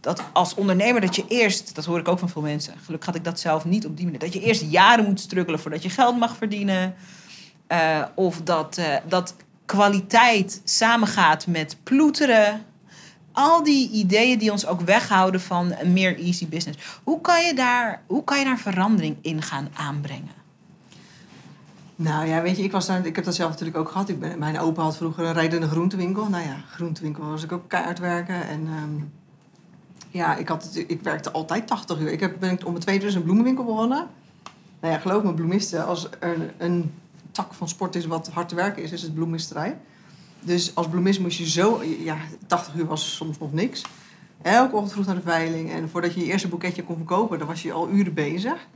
dat als ondernemer dat je eerst, dat hoor ik ook van veel mensen, gelukkig had ik dat zelf niet op die manier, dat je eerst jaren moet struggelen voordat je geld mag verdienen, Eh, of dat, eh, dat kwaliteit samengaat met ploeteren. Al die ideeën die ons ook weghouden van een meer easy business. Hoe kan je daar, hoe kan je daar verandering in gaan aanbrengen? Nou ja, weet je, ik, was ik heb dat zelf natuurlijk ook gehad. Ik mijn opa had vroeger een rijdende groentewinkel. Nou ja, groentewinkel was ik ook keihard werken. En ehm, ja, ik, had ik werkte altijd 80 uur. Ik heb, ben om mijn tweede dus een bloemenwinkel begonnen. Nou ja, geloof me, bloemisten, als er een, een tak van sport is wat hard te werken is, is het bloemisterij. Dus als bloemist moest je zo... Ja, 80 uur was soms nog niks. Elke ochtend vroeg naar de veiling. En voordat je je eerste boeketje kon verkopen, dan was je al uren bezig.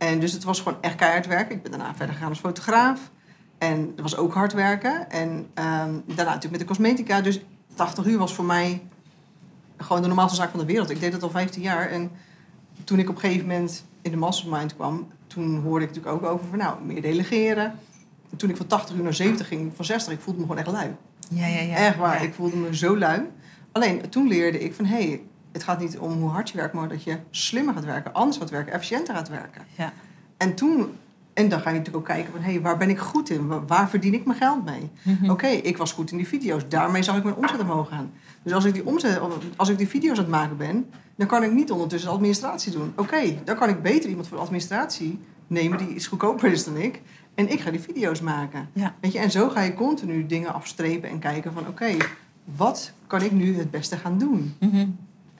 En dus het was gewoon echt keihard werken. Ik ben daarna verder gegaan als fotograaf. En dat was ook hard werken. En ehm, daarna natuurlijk met de cosmetica. Dus 80 uur was voor mij gewoon de normaalste zaak van de wereld. Ik deed dat al 15 jaar. En toen ik op een gegeven moment in de mastermind kwam... toen hoorde ik natuurlijk ook over van nou, meer delegeren. En toen ik van 80 uur naar 70 ging, van 60, ik voelde me gewoon echt lui. Ja, ja, ja. Echt waar, Ja. ik voelde me zo lui. Alleen toen leerde ik van hé, hey, het gaat niet om hoe hard je werkt, maar dat je slimmer gaat werken, anders gaat werken, efficiënter gaat werken. Ja. En toen, en dan ga je natuurlijk ook kijken van hé, hey, waar ben ik goed in? Waar, verdien ik mijn geld mee? Mhm. Oké, ik was goed in die video's, daarmee zag ik mijn omzet omhoog gaan. Dus als ik die, omzet, als ik die video's aan het maken ben, dan kan ik niet ondertussen de administratie doen. Oké, dan kan ik beter iemand voor de administratie nemen die iets goedkoper is dan ik. En ik ga die video's maken. Ja. Weet je, en zo ga je continu dingen afstrepen en kijken van oké, wat kan ik nu het beste gaan doen? Mhm.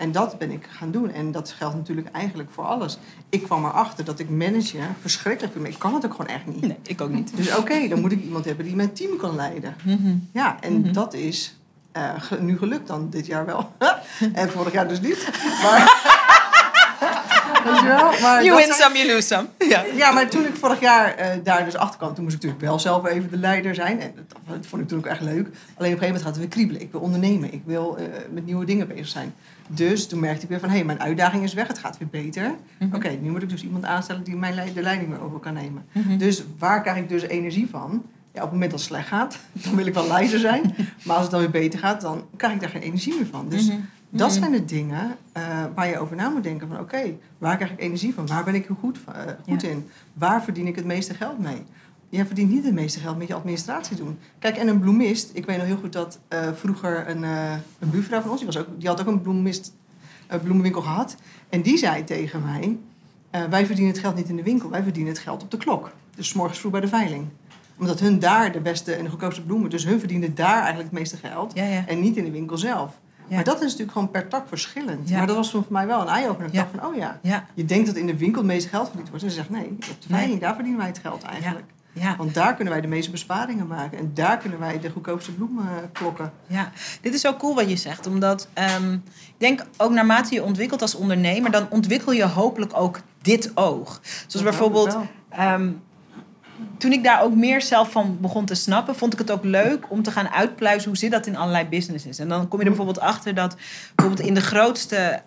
En dat ben ik gaan doen. En dat geldt natuurlijk eigenlijk voor alles. Ik kwam erachter dat ik managen verschrikkelijk vind. Ik kan het ook gewoon echt niet. Nee, ik ook niet. Dus oké, dan moet ik iemand hebben die mijn team kan leiden. Mhm. Ja, en Mhm. dat is eh, nu gelukt dan dit jaar wel. [LAUGHS] en vorig jaar dus niet. Maar, [LAUGHS] Weet je wel? Maar You win some, you lose some. Ja. ja, maar toen ik vorig jaar eh, daar dus achter kwam, toen moest ik natuurlijk wel zelf even de leider zijn. En dat, dat vond ik toen ook echt leuk. Alleen op een gegeven moment gaat het weer kriebelen. Ik wil ondernemen. Ik wil eh, met nieuwe dingen bezig zijn. Dus toen merkte ik weer van, hé, hey, mijn uitdaging is weg. Het gaat weer beter. Mhm. Oké, nu moet ik dus iemand aanstellen die mijn de leiding weer over kan nemen. Mhm. Dus waar krijg ik dus energie van? Ja, op het moment dat het slecht gaat, [LAUGHS] dan wil ik wel leider zijn. [LAUGHS] Maar als het dan weer beter gaat, dan krijg ik daar geen energie meer van. Dus Mhm. Dat Mhm. zijn de dingen eh, waar je over na moet denken. Van oké, waar krijg ik energie van? Waar ben ik goed, eh, goed Ja. in? Waar verdien ik het meeste geld mee? Je verdient niet het meeste geld met je administratie doen. Kijk, en een bloemist. Ik weet nog heel goed dat eh, vroeger een, een buurvrouw van ons... Die, was ook, die had ook een bloemist, bloemenwinkel gehad. En die zei tegen mij... wij verdienen het geld niet in de winkel. Wij verdienen het geld op de klok. Dus 's morgens vroeg bij de veiling. Omdat hun daar de beste en de goedkoopste bloemen... Dus hun verdienen daar eigenlijk het meeste geld. Ja, ja. En niet in de winkel zelf. Ja. Maar dat is natuurlijk gewoon per tak verschillend. Ja. Maar dat was voor mij wel een eye-opener. Ik Ja. dacht van, oh ja, je denkt dat in de winkel het meeste geld verdiend wordt. En ze zegt, nee, op de veiling, daar verdienen wij het geld eigenlijk. Ja. Want daar kunnen wij de meeste besparingen maken. En daar kunnen wij de goedkoopste bloemen klokken. Ja, dit is zo cool wat je zegt. Omdat ehm, ik denk ook naarmate je ontwikkelt als ondernemer, dan ontwikkel je hopelijk ook dit oog. Zoals Dat bijvoorbeeld, ehm, toen ik daar ook meer zelf van begon te snappen, vond ik het ook leuk om te gaan uitpluizen hoe zit dat in allerlei businesses. En dan kom je er bijvoorbeeld achter dat bijvoorbeeld in de grootste,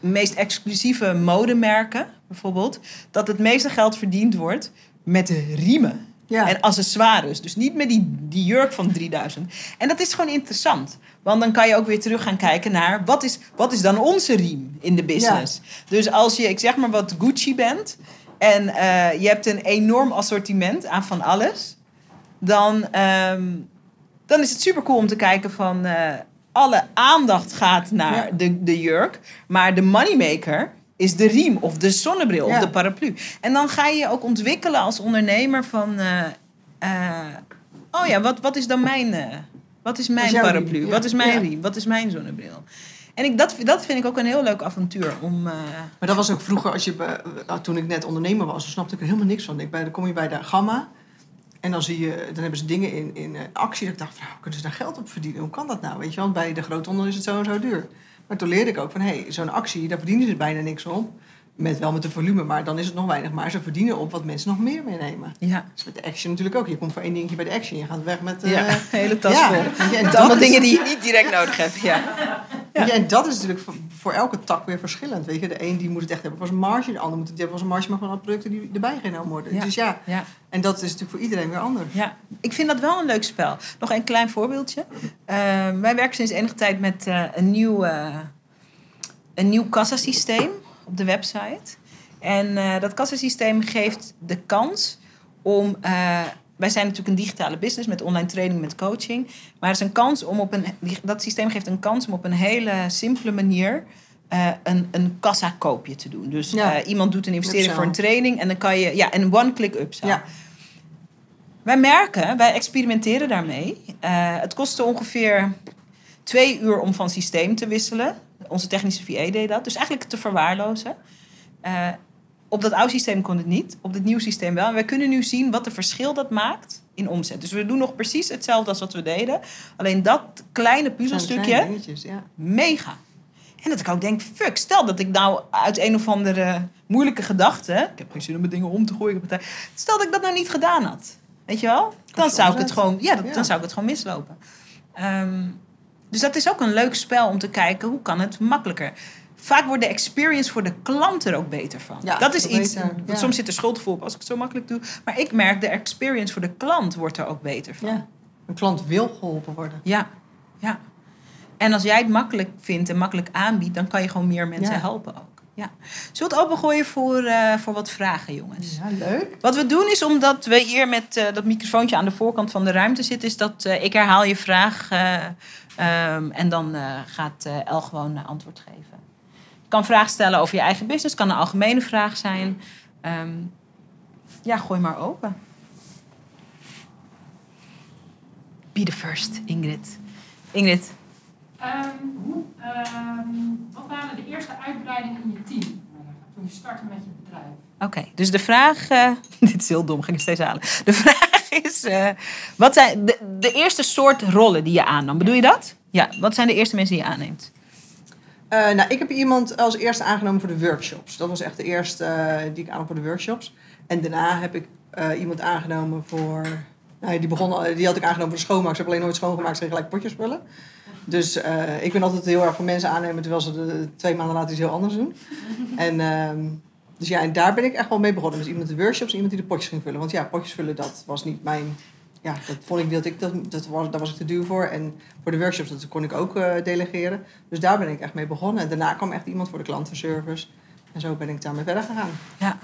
meest exclusieve modemerken, bijvoorbeeld, dat het meeste geld verdiend wordt met de riemen. Ja. En accessoires. Dus niet met die, die jurk van 3000. En dat is gewoon interessant. Want dan kan je ook weer terug gaan kijken naar... wat is, wat is dan onze riem in de business? Dus als je, ik zeg maar wat, Gucci bent... en eh, je hebt een enorm assortiment aan van alles... dan, ehm, dan is het super cool om te kijken van... eh, alle aandacht gaat naar Ja. de, de jurk... maar de moneymaker is de riem of de zonnebril Ja. of de paraplu. En dan ga je je ook ontwikkelen als ondernemer van... eh, oh ja, wat, wat is dan mijn, wat is mijn paraplu? riem? Ja. Wat is mijn riem? Wat is mijn zonnebril? En ik, dat, dat vind ik ook een heel leuk avontuur. Om, eh, Maar dat was ook vroeger, als je, uh, toen ik net ondernemer was, dan snapte ik er helemaal niks van. Ik, bij, dan kom je bij de Gamma en dan, zie je, dan hebben ze dingen in, in eh, actie. Dat ik dacht, van, nou, kunnen ze daar geld op verdienen? Hoe kan dat nou? Weet je, want bij de groothandel is het zo en zo duur. Maar toen leerde ik ook van, hé, hey, zo'n actie, daar verdienen ze bijna niks op. Met, wel met de volume, maar dan is het nog weinig. Maar ze verdienen op wat mensen nog meer meenemen. ja. Dus met de Action natuurlijk ook. Je komt voor één dingetje bij de Action. Je gaat weg met... eh, ja, [LAUGHS] hele tas ja, vol. en [LAUGHS] Met allemaal dingen die je niet direct nodig hebt. Ja. Je, en dat is natuurlijk voor, voor elke tak weer verschillend. Weet je, de een die moet het echt hebben zijn marge, de ander moet het hebben voor zijn marge, maar van alle producten die erbij genomen worden. Ja. Dus ja, Ja. en dat is natuurlijk voor iedereen weer anders. Ja, ik vind dat wel een leuk spel. Nog een klein voorbeeldje. Ehm, wij werken sinds enige tijd met eh, een nieuw, eh, een nieuw kassasysteem op de website. En eh, dat kassasysteem geeft de kans om. Wij zijn natuurlijk een digitale business met online training, met coaching. Maar het is een kans om op een. Dat systeem geeft een kans om op een hele simpele manier. eh, een, een kassa-koopje te doen. Dus Ja. eh, iemand doet een investering Upsell. voor een training en dan kan je. Ja, een one-click upsell. Ja. Wij merken, wij experimenteren daarmee. Eh, het kostte ongeveer twee uur om van systeem te wisselen. Onze technische VA deed dat. Dus eigenlijk te verwaarlozen. Op dat oude systeem kon het niet. Op dit nieuwe systeem wel. En wij kunnen nu zien wat de verschil dat maakt in omzet. Dus we doen nog precies hetzelfde als wat we deden. Alleen dat kleine puzzelstukje, kleine dingetjes, ja. mega. En dat ik ook denk, fuck, stel dat ik nou uit een of andere moeilijke gedachte... Ik heb geen zin om mijn dingen om te gooien. Stel dat ik dat nou niet gedaan had. Weet je wel? Dan zou ik het gewoon, Ja. dan zou ik het gewoon mislopen. Ehm, dus dat is ook een leuk spel om te kijken, hoe kan het makkelijker? Vaak wordt de experience voor de klant er ook beter van. Ja, dat is iets, beter, ja. soms zit er schuldgevoel op als ik het zo makkelijk doe. Maar ik merk, de experience voor de klant wordt er ook beter van. ja. Een klant wil geholpen worden. Ja, ja. En als jij het makkelijk vindt en makkelijk aanbiedt, dan kan je gewoon meer mensen Ja. helpen ook. Ja. Zullen we het opengooien voor, eh, voor wat vragen, jongens? Ja, leuk. Wat we doen is, omdat we hier met eh, dat microfoontje aan de voorkant van de ruimte zitten, is dat eh, ik herhaal je vraag eh, ehm, en dan gaat El gewoon antwoord geven. Kan vragen stellen over je eigen business, kan een algemene vraag zijn. Ehm, ja, gooi maar open. Be the first, Ingrid. Ingrid. Ehm, hoe, ehm, wat waren de eerste uitbreidingen in je team? Toen je startte met je bedrijf. Oké, dus de vraag. eh, [LAUGHS] dit is heel dom, ga ik steeds halen. De vraag is: eh, wat zijn de, de eerste soort rollen die je aannam? Bedoel je dat? Ja, wat zijn de eerste mensen die je aanneemt? Eh, nou, ik heb iemand als eerste aangenomen voor de workshops. Dat was echt de eerste eh, die ik aannam voor de workshops. En daarna heb ik eh, iemand aangenomen voor... Nou, die, begon, die had ik aangenomen voor de schoonmaak. Ze hebben alleen nooit schoongemaakt, ze gingen gelijk potjes vullen. Dus ik ben altijd heel erg voor mensen aannemen... terwijl ze twee maanden later iets heel anders doen. En, ehm, dus ja, en daar ben ik echt wel mee begonnen. Dus iemand de workshops en iemand die de potjes ging vullen. Want ja, potjes vullen, dat was niet mijn... Ja, dat vond ik dat ik dat, dat was, daar was ik te duur voor. En voor de workshops, dat kon ik ook eh, delegeren. Dus daar ben ik echt mee begonnen. En daarna kwam echt iemand voor de klantenservice. En zo ben ik daarmee verder gegaan. Ja.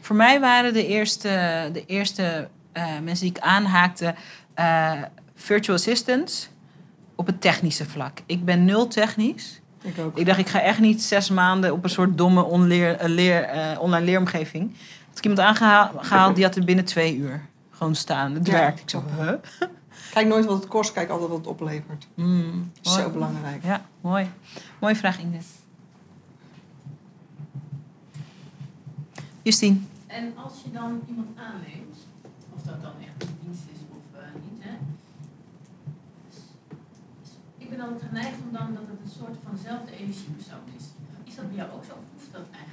Voor mij waren de eerste, de eerste eh, mensen die ik aanhaakte eh, virtual assistants op het technische vlak. Ik ben nul technisch. Ik ook. Ik dacht, ik ga echt niet zes maanden op een soort domme onleer, leer, online leeromgeving. Had ik iemand aangehaald, die had er binnen twee uur gewoon staan. Het Ja. werkt. Ik zo, huh? Kijk nooit wat het kost, kijk altijd wat het oplevert. Mm, Dat is mooi. zo belangrijk. Ja, mooi. Mooie vraag, Ingrid. Justine. En als je dan iemand aanneemt, of dat dan echt een dienst is of eh, niet. Hè. Dus, dus ik ben altijd geneigd om dan dat het een soort van dezelfde energiepersoon is. Is dat bij jou ook zo of hoeft dat eigenlijk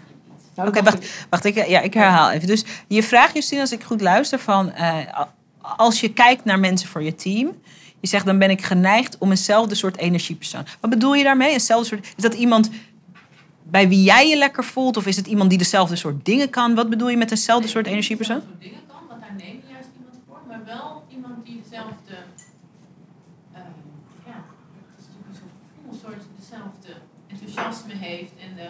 Oké, wacht. Wacht, ik, ja, ik herhaal even. Dus je vraagt, Justine, als ik goed luister, van eh, als je kijkt naar mensen voor je team, je zegt dan ben ik geneigd om eenzelfde soort energiepersoon. Wat bedoel je daarmee? Eenzelfde soort, is dat iemand bij wie jij je lekker voelt, of is het iemand die dezelfde soort dingen kan? Wat bedoel je met eenzelfde Nee, soort energiepersoon? dezelfde soort dingen kan, want daar neem je juist iemand voor. Maar wel iemand die dezelfde, eh, ja, dat is natuurlijk een soort gevoel, een soort dezelfde enthousiasme heeft en de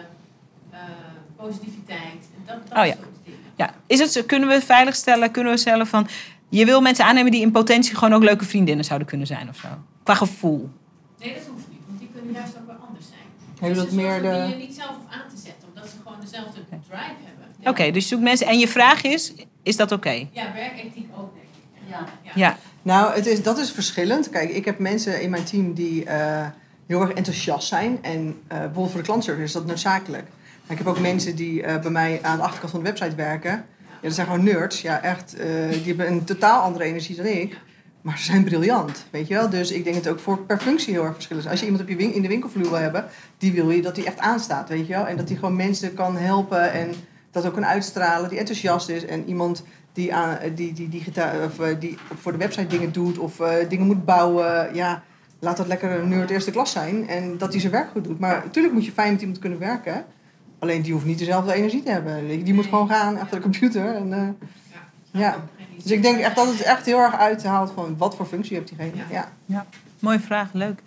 eh, positiviteit. En dat, dat Oh ja. soort dingen. Ja, is het, zo- kunnen we het veiligstellen? Kunnen we stellen van je wil mensen aannemen die in potentie gewoon ook leuke vriendinnen zouden kunnen zijn of zo? Qua gevoel. Nee, dat hoeft niet, want die kunnen juist ook wel anders zijn. Hebben Dus dat meer de- Die je niet zelf aan te zetten, omdat ze gewoon dezelfde drive hebben. Oké, dus je zoekt mensen. En je vraag is, is dat oké? Ja, werkethiek ook, denk ik. Ja. Ja. Nou, het is, dat is verschillend. Kijk, ik heb mensen in mijn team die eh, heel erg enthousiast zijn. En eh, bijvoorbeeld voor de klantservice is dat noodzakelijk. Ik heb ook mensen die eh, bij mij aan de achterkant van de website werken. Ja, dat zijn gewoon nerds. Ja, echt. eh, die hebben een totaal andere energie dan ik. Maar ze zijn briljant, weet je wel. Dus ik denk dat het ook voor per functie heel erg verschillend is. Als je iemand op je in de winkelvloer wil hebben, die wil je dat die echt aanstaat, weet je wel. En dat die gewoon mensen kan helpen en dat ook kan uitstralen, die enthousiast is. En iemand die, aan, die, die, digita- of, eh, die voor de website dingen doet of eh, dingen moet bouwen. Ja, laat dat lekker een nerd eerste klas zijn. En dat hij zijn werk goed doet. Maar natuurlijk moet je fijn met iemand kunnen werken. Alleen die hoeft niet dezelfde energie te hebben. Die die moet gewoon gaan achter de computer. En, eh, ja. Dus ik denk echt dat het echt heel erg uithaalt van wat voor functie heeft diegene. Ja. Ja. Mooie vraag, leuk.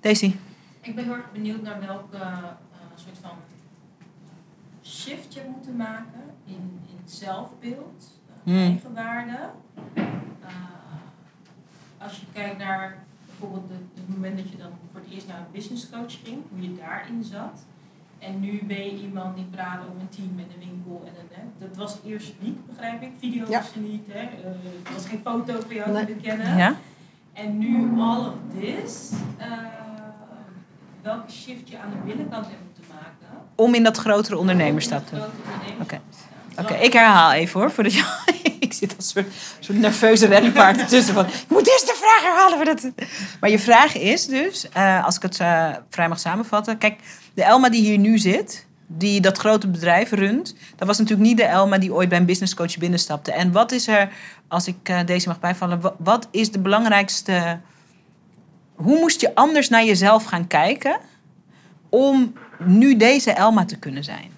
Daisy. Ik ben heel erg benieuwd naar welke eh, soort van shift je moet maken in, in zelfbeeld, eh, Hmm. eigenwaarde. Eh, als je kijkt naar bijvoorbeeld het, het moment dat je dan voor het eerst naar een business coach ging, hoe je daarin zat. En nu ben je iemand die praat over een team en een winkel en een. Hè. Dat was eerst niet, begrijp ik. Video's Ja. niet. Hè. Eh, er was geen foto van jou Nee. te kennen. Ja? En nu all of this, eh, welke shift je aan de binnenkant hebt moeten maken. Om in dat grotere ondernemerstap te grote Oké, ik herhaal even hoor. Voordat je, [LAUGHS] ik zit als een soort, nerveuze renpaard ertussen. Van, ik moet eerst de vraag herhalen. Voordat... Maar je vraag is dus, eh, als ik het eh, vrij mag samenvatten. Kijk, de Elma die hier nu zit, die dat grote bedrijf runt. Dat was natuurlijk niet de Elma die ooit bij een businesscoach binnenstapte. En wat is er, als ik eh, deze mag bijvallen, wa- wat is de belangrijkste... Hoe moest je anders naar jezelf gaan kijken om nu deze Elma te kunnen zijn?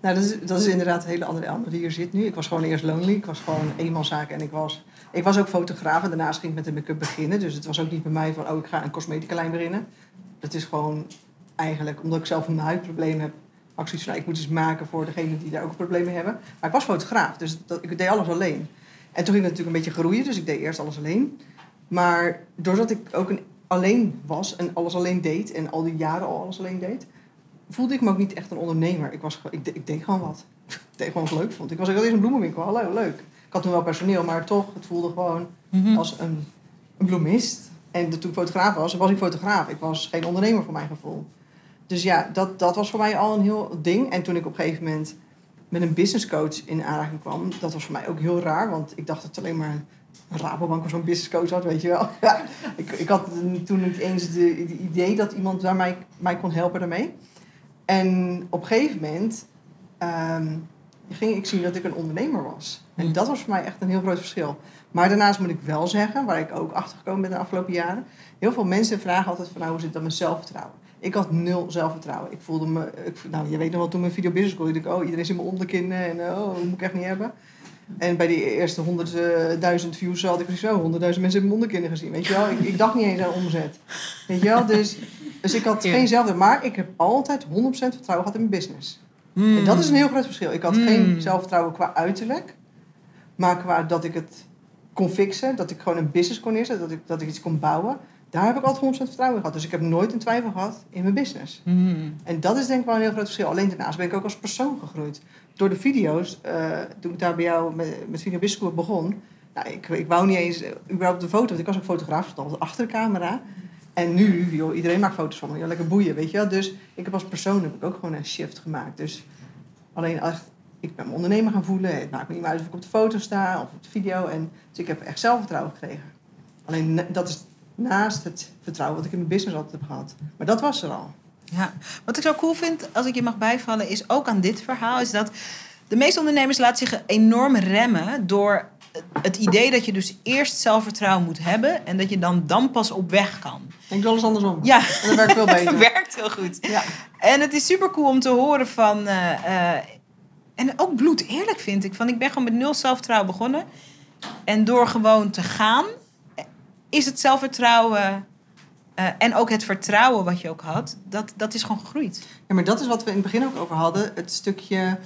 Nou, dat is, dat is inderdaad een hele andere Elmer die hier zit nu. Ik was gewoon eerst lonely. Ik was gewoon eenmanszaak en ik was, ik was ook fotograaf. En daarnaast ging ik met de make-up beginnen. Dus het was ook niet bij mij van, oh, ik ga een cosmetica lijn beginnen. Dat is gewoon eigenlijk, omdat ik zelf een huidprobleem heb, zoiets van, nou, ik moet iets maken voor degene die daar ook mee hebben. Maar ik was fotograaf, dus dat, ik deed alles alleen. En toen ging het natuurlijk een beetje groeien, dus ik deed eerst alles alleen. Maar doordat ik ook een, alleen was en alles alleen deed en al die jaren al alles alleen deed, voelde ik me ook niet echt een ondernemer. Ik, was, ik, ik deed gewoon wat. Ik deed gewoon wat ik leuk vond. Ik was ook eerst een bloemenwinkel. Hallo, leuk. Ik had toen wel personeel, maar toch, het voelde gewoon Mhm. als een, een bloemist. En toen ik fotograaf was, was ik fotograaf. Ik was geen ondernemer voor mijn gevoel. Dus ja, dat, dat was voor mij al een heel ding. En toen ik op een gegeven moment met een business coach in aanraking kwam, dat was voor mij ook heel raar. Want ik dacht dat het alleen maar een Rabobank of zo'n business coach had, weet je wel. Ja, [LAUGHS] ik, ik had toen niet eens de, de idee dat iemand daar mij, mij kon helpen daarmee. En op een gegeven moment ehm, ging ik zien dat ik een ondernemer was. En Hmm. dat was voor mij echt een heel groot verschil. Maar daarnaast moet ik wel zeggen, waar ik ook achter gekomen ben de afgelopen jaren. Heel veel mensen vragen altijd van nou, hoe zit het dan met zelfvertrouwen? Ik had nul zelfvertrouwen. Ik voelde me, ik, nou je weet nog wel toen mijn video business school, ik dacht, oh iedereen is in mijn onderkin en oh, dat moet ik echt niet hebben. En bij die eerste honderdduizend views had ik zo, honderdduizend mensen hebben mijn onderkinnen gezien, weet je wel. Ik, ik dacht niet eens aan omzet, weet je wel. Dus, dus ik had Ja. geen zelfvertrouwen, maar ik heb altijd 100% vertrouwen gehad in mijn business. Hmm. En dat is een heel groot verschil. Ik had Mm. geen zelfvertrouwen qua uiterlijk. Maar qua dat ik het kon fixen. Dat ik gewoon een business kon neerzetten. Dat ik, dat ik iets kon bouwen. Daar heb ik altijd 100% vertrouwen in gehad. Dus ik heb nooit een twijfel gehad in mijn business. Hmm. En dat is denk ik wel een heel groot verschil. Alleen daarnaast ben ik ook als persoon gegroeid. Door de video's, eh, toen ik daar bij jou met, met School begon. Nou, ik, ik wou niet eens eh, überhaupt de foto. Want ik was ook fotograaf, stond achter de camera. En nu, joh, iedereen maakt foto's van me. Ja, lekker boeien, weet je wel. Dus ik heb als persoon heb ik ook gewoon een shift gemaakt. Dus alleen echt ik ben mijn ondernemer gaan voelen. Het maakt me niet meer uit of ik op de foto sta of op de video. En, dus ik heb echt zelfvertrouwen gekregen. Alleen dat is naast het vertrouwen wat ik in mijn business altijd heb gehad. Maar dat was er al. Ja, wat ik zo cool vind, als ik je mag bijvallen, is ook aan dit verhaal, is dat de meeste ondernemers laten zich enorm remmen door het idee dat je dus eerst zelfvertrouwen moet hebben en dat je dan, dan pas op weg kan. Ik doe alles andersom. Ja, En dat werkt veel beter. [LAUGHS] werkt heel goed. Ja. En het is super cool om te horen van. eh, eh, en ook bloed eerlijk vind ik. Van ik ben gewoon met nul zelfvertrouwen begonnen. En door gewoon te gaan, eh, is het zelfvertrouwen. Eh, en ook het vertrouwen wat je ook had, dat, dat is gewoon gegroeid. Ja, maar dat is wat we in het begin ook over hadden. Het stukje,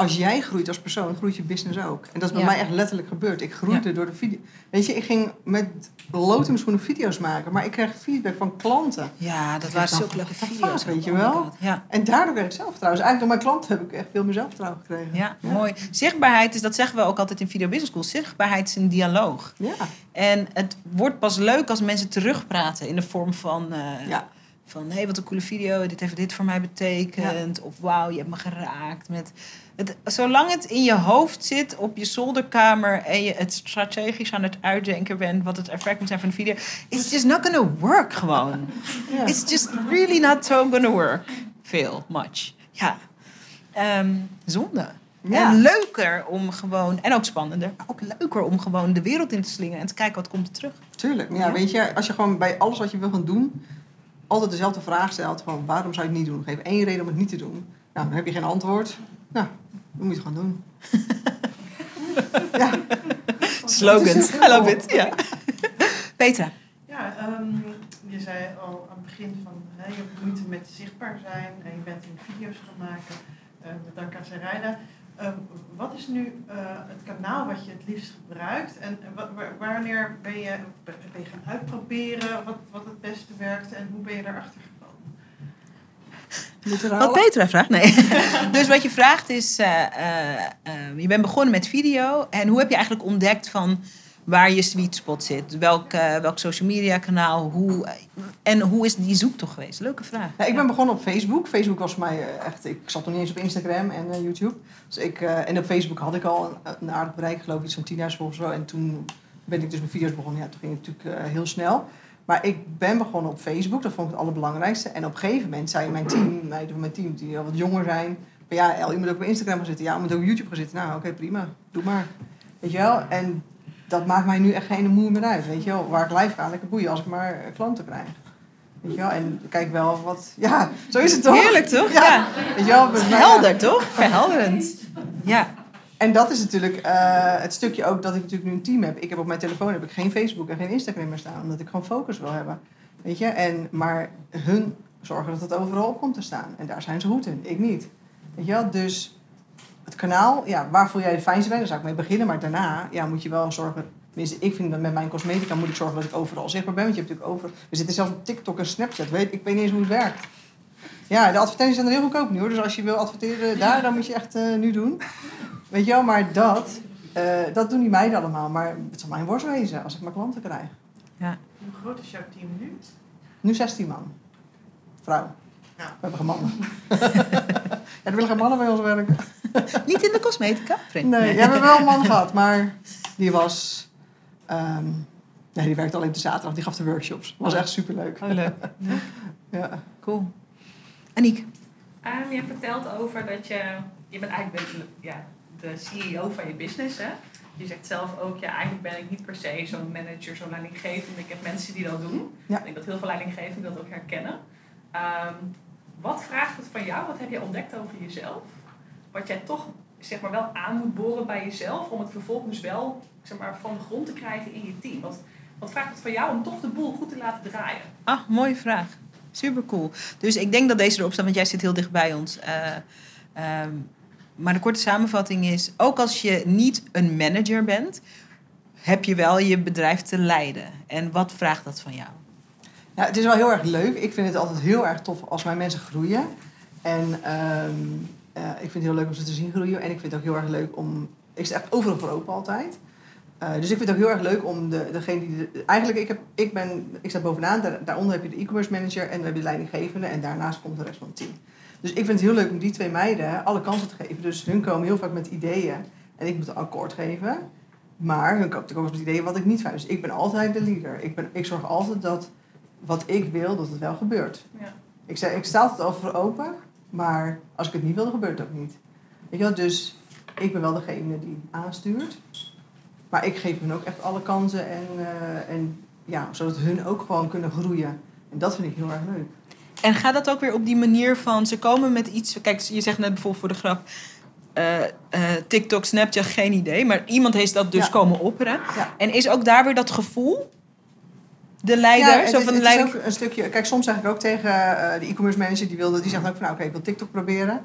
als jij groeit als persoon, groeit je business ook. En dat is bij Ja. mij echt letterlijk gebeurd. Ik groeide door de video. Weet je, ik ging met lood in schoenen video's maken. Maar ik kreeg feedback van klanten. Ja, dat waren zulke leuke video's. weet je wel? Ja. En daardoor kreeg ik zelfvertrouwen. Dus eigenlijk door mijn klanten heb ik echt veel meer zelfvertrouwen gekregen. Ja, mooi. Zichtbaarheid is, dat zeggen we ook altijd in Video Business School. Zichtbaarheid is een dialoog. Ja. En het wordt pas leuk als mensen terugpraten in de vorm van... eh, Ja. Van, hé, hey, wat een coole video. Dit heeft dit voor mij betekend. Of wauw, je hebt me geraakt. Met het, zolang het in je hoofd zit, op je zolderkamer... en je het strategisch aan het uitdenken bent... wat het effect moet zijn van de video... it's just not gonna work gewoon. [LAUGHS] Ja. It's just really not so gonna work. Veel, much. Ja. Ehm, zonde. Ja. En leuker om gewoon... En ook spannender. Maar ook leuker om gewoon de wereld in te slingeren... en te kijken wat komt er terug. Tuurlijk. Ja. weet je, als je gewoon bij alles wat je wil gaan doen... altijd dezelfde vraag stelt van waarom zou je het niet doen? Geef één reden om het niet te doen. Nou, dan heb je geen antwoord. Nou, dan moet je het gewoon doen. [LAUGHS] ja. Slogans. I love it. Ja. [LAUGHS] Petra. Ja, ehm, je zei al aan het begin van hè, je hebt moeite met zichtbaar zijn en je bent in video's gaan maken. eh met Zerijda. Ehm, wat is nu eh, het kanaal wat je het liefst gebruikt? En wa- wa- wanneer ben je, ben je gaan uitproberen wat, wat het beste werkt en hoe ben je daarachter gekomen? Wat? Petra vraagt? Nee. [LAUGHS] dus wat je vraagt is... eh, eh, je bent begonnen met video. En hoe heb je eigenlijk ontdekt van waar je sweet spot zit? Welk, eh, welk social media kanaal? Hoe, en hoe is die zoektocht geweest? Leuke vraag. Ja, ik ben begonnen op Facebook. Facebook was voor mij eh, echt... Ik zat nog niet eens op Instagram en eh, YouTube. Dus ik, en op Facebook had ik al een, een aardig bereik, geloof ik, iets van 10.000 volgers of zo. En toen ben ik dus met video's begonnen. Ja, toen ging het natuurlijk heel snel. Maar ik ben begonnen op Facebook. Dat vond ik het allerbelangrijkste. En op een gegeven moment zei mijn team, meiden van mijn team, die al wat jonger zijn... van, Ja, El, je moet ook op Instagram gaan zitten. Ja, je moet ook op YouTube gaan zitten. Nou, oké, prima. Doe maar. Weet je wel? En dat maakt mij nu echt geen moer meer uit. Weet je wel? Waar ik live ga, lekker boeien als ik maar eh, klanten krijg. Weet je wel? En kijk wel wat... [LAUGHS] Ja, zo is het toch? Heerlijk, toch? Ja. Ja. Weet je wel? Helder, toch? Verhelderend. Ja. En dat is natuurlijk eh, het stukje ook dat ik natuurlijk nu een team heb. Ik heb op mijn telefoon heb ik geen Facebook en geen Instagram meer staan. Omdat ik gewoon focus wil hebben. Weet je? En, maar hun zorgen dat het overal op komt te staan. En daar zijn ze goed in. Ik niet. Weet je wel? Dus het kanaal, ja, waar voel jij de fijnste bij? Daar zou ik mee beginnen. Maar daarna ja, moet je wel zorgen... Tenminste, ik vind dat met mijn cosmetica moet ik zorgen dat ik overal zichtbaar ben. Want je hebt natuurlijk over... We zitten zelfs op TikTok en Snapchat. Weet, ik weet niet eens hoe het werkt. Ja, de advertenties zijn er heel goedkoop nu hoor. Dus als je wil adverteren daar, dan moet je echt eh, nu doen. Weet je wel, maar dat, eh, dat doen die meiden allemaal. Maar het zal mijn worst wezen als ik mijn klanten krijg. Hoe groot is jouw team nu? Nu 16 man. Vrouw. Ja. We hebben geen mannen. [LAUGHS] ja, er willen geen mannen bij ons werken. [LAUGHS] Niet in de cosmetica, vriend. Nee, we hebben wel een man [LAUGHS] gehad, maar die was... ehm, nee, die werkte alleen op de zaterdag. Die gaf de workshops. Was echt superleuk. Oh, leuk. [LAUGHS] Ja. Cool. Aniek. Ehm, je vertelt over dat je, je bent eigenlijk de, ja, de CEO van je business, hè? Je zegt zelf ook, ja, eigenlijk ben ik niet per se zo'n manager, zo'n leidinggevende. Ik heb mensen die dat doen. Ja. Ik denk dat heel veel leidinggevenden dat ook herkennen. Ehm, wat vraagt het van jou? Wat heb je ontdekt over jezelf? Wat jij toch zeg maar, wel aan moet boren bij jezelf om het vervolgens wel zeg maar, van de grond te krijgen in je team. Wat, wat vraagt het van jou om toch de boel goed te laten draaien? Ah, mooie vraag. Super cool. Dus ik denk dat deze erop staat, want jij zit heel dicht bij ons. Eh, ehm, maar de korte samenvatting is: ook als je niet een manager bent, heb je wel je bedrijf te leiden. En wat vraagt dat van jou? Ja, het is wel heel erg leuk. Ik vind het altijd heel erg tof als mijn mensen groeien. En ehm, eh, ik vind het heel leuk om ze te zien groeien. En ik vind het ook heel erg leuk om... Ik sta echt overal voor open altijd. Eh, dus ik vind het ook heel erg leuk om de, degene die... De, eigenlijk, ik, heb, ik, ben, ik sta bovenaan. Daar, daaronder heb je de e-commerce manager en dan heb je de leidinggevende. En daarnaast komt de rest van het team. Dus ik vind het heel leuk om die twee meiden alle kansen te geven. Dus hun komen heel vaak met ideeën en ik moet een akkoord geven. Maar hun komt ook met ideeën wat ik niet fijn. Dus ik ben altijd de leader. Ik, ben, ik zorg altijd dat wat ik wil, dat het wel gebeurt. Ja. Ik, zei, ik sta altijd al voor open, maar als ik het niet wil, dan gebeurt het ook niet. Weet je wel, dus ik ben wel degene die aanstuurt. Maar ik geef hun ook echt alle kansen en, eh, en ja, zodat hun ook gewoon kunnen groeien. En dat vind ik heel erg leuk. En gaat dat ook weer op die manier van ze komen met iets. Kijk, je zegt net bijvoorbeeld voor de grap. eh, eh, TikTok, Snapchat, geen idee. Maar iemand heeft dat dus Ja. komen opperen. Ja. En is ook daar weer dat gevoel? De leider? Ja, zo van de is leider. ook een stukje. Kijk, soms zeg ik ook tegen eh, de e-commerce manager die wilde, die zegt ook van nou oké, ik wil TikTok proberen.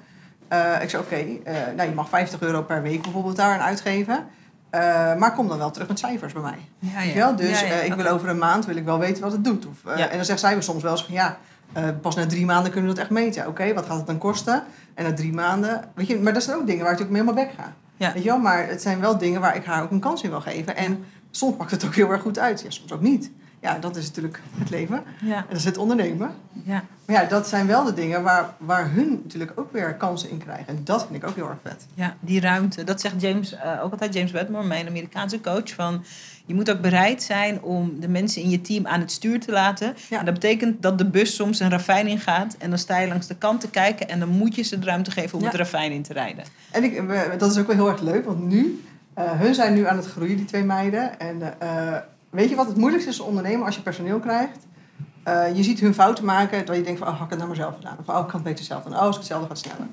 Eh, ik zeg oké, eh, nou je mag 50 euro per week bijvoorbeeld daar aan uitgeven. Maar kom dan wel terug met cijfers bij mij. Ja? Dus Ja, ja, eh, ik wil over een maand wil ik wel weten wat het doet. Of. En dan zegt zij soms wel eens van ja, pas na drie maanden kunnen we dat echt meten. Oké, wat gaat het dan kosten? En na drie maanden, weet je, maar dat zijn ook dingen waar ik natuurlijk mee helemaal bek ga. Weet je wel? Maar het zijn wel dingen waar ik haar ook een kans in wil geven. En soms pakt het ook heel erg goed uit. Ja, soms ook niet. Ja, dat is natuurlijk het leven. Ja, En dat is het ondernemen. ja. Maar ja, dat zijn wel de dingen waar, waar hun natuurlijk ook weer kansen in krijgen. En dat vind ik ook heel erg vet. Ja, die ruimte. Dat zegt James, eh, ook altijd James Wedmore, mijn Amerikaanse coach. Van, je moet ook bereid zijn om de mensen in je team aan het stuur te laten. Ja. En dat betekent dat de bus soms een ravijn in gaat. En dan sta je langs de kant te kijken. En dan moet je ze de ruimte geven om Ja. het ravijn in te rijden. En ik, dat is ook wel heel erg leuk, want nu, eh, hun zijn nu aan het groeien, die twee meiden. En eh, weet je wat het moeilijkste is als ondernemer als je personeel krijgt? Eh, je ziet hun fouten maken, terwijl je denkt van, oh, had ik het nou maar zelf gedaan? Of, oh, ik kan het beter zelf doen. Oh, als ik het zelf gaat sneller.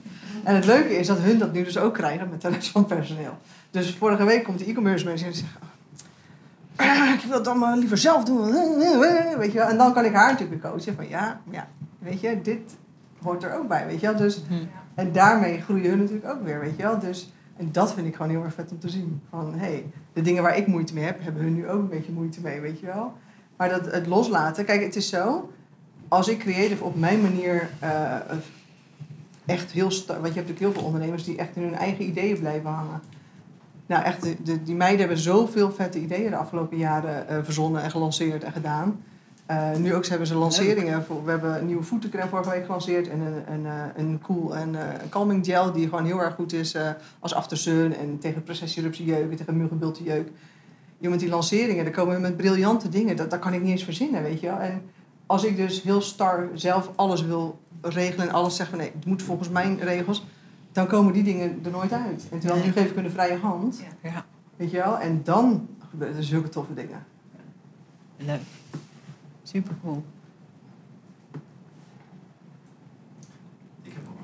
En het leuke is dat hun dat nu dus ook krijgen met de rest van het personeel. Dus vorige week komt de e-commerce manager en zegt, "Ah, ik wil het dan maar liever zelf doen. Weet je wel? En dan kan ik haar natuurlijk weer coachen van, ja, ja, weet je, dit hoort er ook bij, weet je wel. Dus Hm. en daarmee groeien hun natuurlijk ook weer, weet je wel. Dus, en dat vind ik gewoon heel erg vet om te zien. Van, hey, de dingen waar ik moeite mee heb, hebben hun nu ook een beetje moeite mee, weet je wel. Maar dat, het loslaten, kijk, het is zo. Als ik creative op mijn manier eh, echt heel... Want je hebt natuurlijk heel veel ondernemers die echt in hun eigen ideeën blijven hangen. Nou, echt, de, die meiden hebben zoveel vette ideeën de afgelopen jaren eh, verzonnen en gelanceerd en gedaan. Eh, nu ook hebben ze lanceringen. Voor, we hebben een nieuwe voetencrème vorige week gelanceerd. En een, een, eh, een cool en eh, calming gel die gewoon heel erg goed is als aftersun. En tegen processieruptie jeuk en tegen muggenbulten jeuk. Je met die lanceringen, daar komen we met briljante dingen. Dat, dat kan ik niet eens verzinnen, weet je wel. En als ik dus heel star zelf alles wil regelen en alles zeg van nee, het moet volgens mijn regels. Dan komen die dingen er nooit uit. En terwijl nu geef ik hun de vrije hand. Ja. Weet je wel? En dan gebeuren er zulke toffe dingen. Leuk. Super cool. Ik heb nog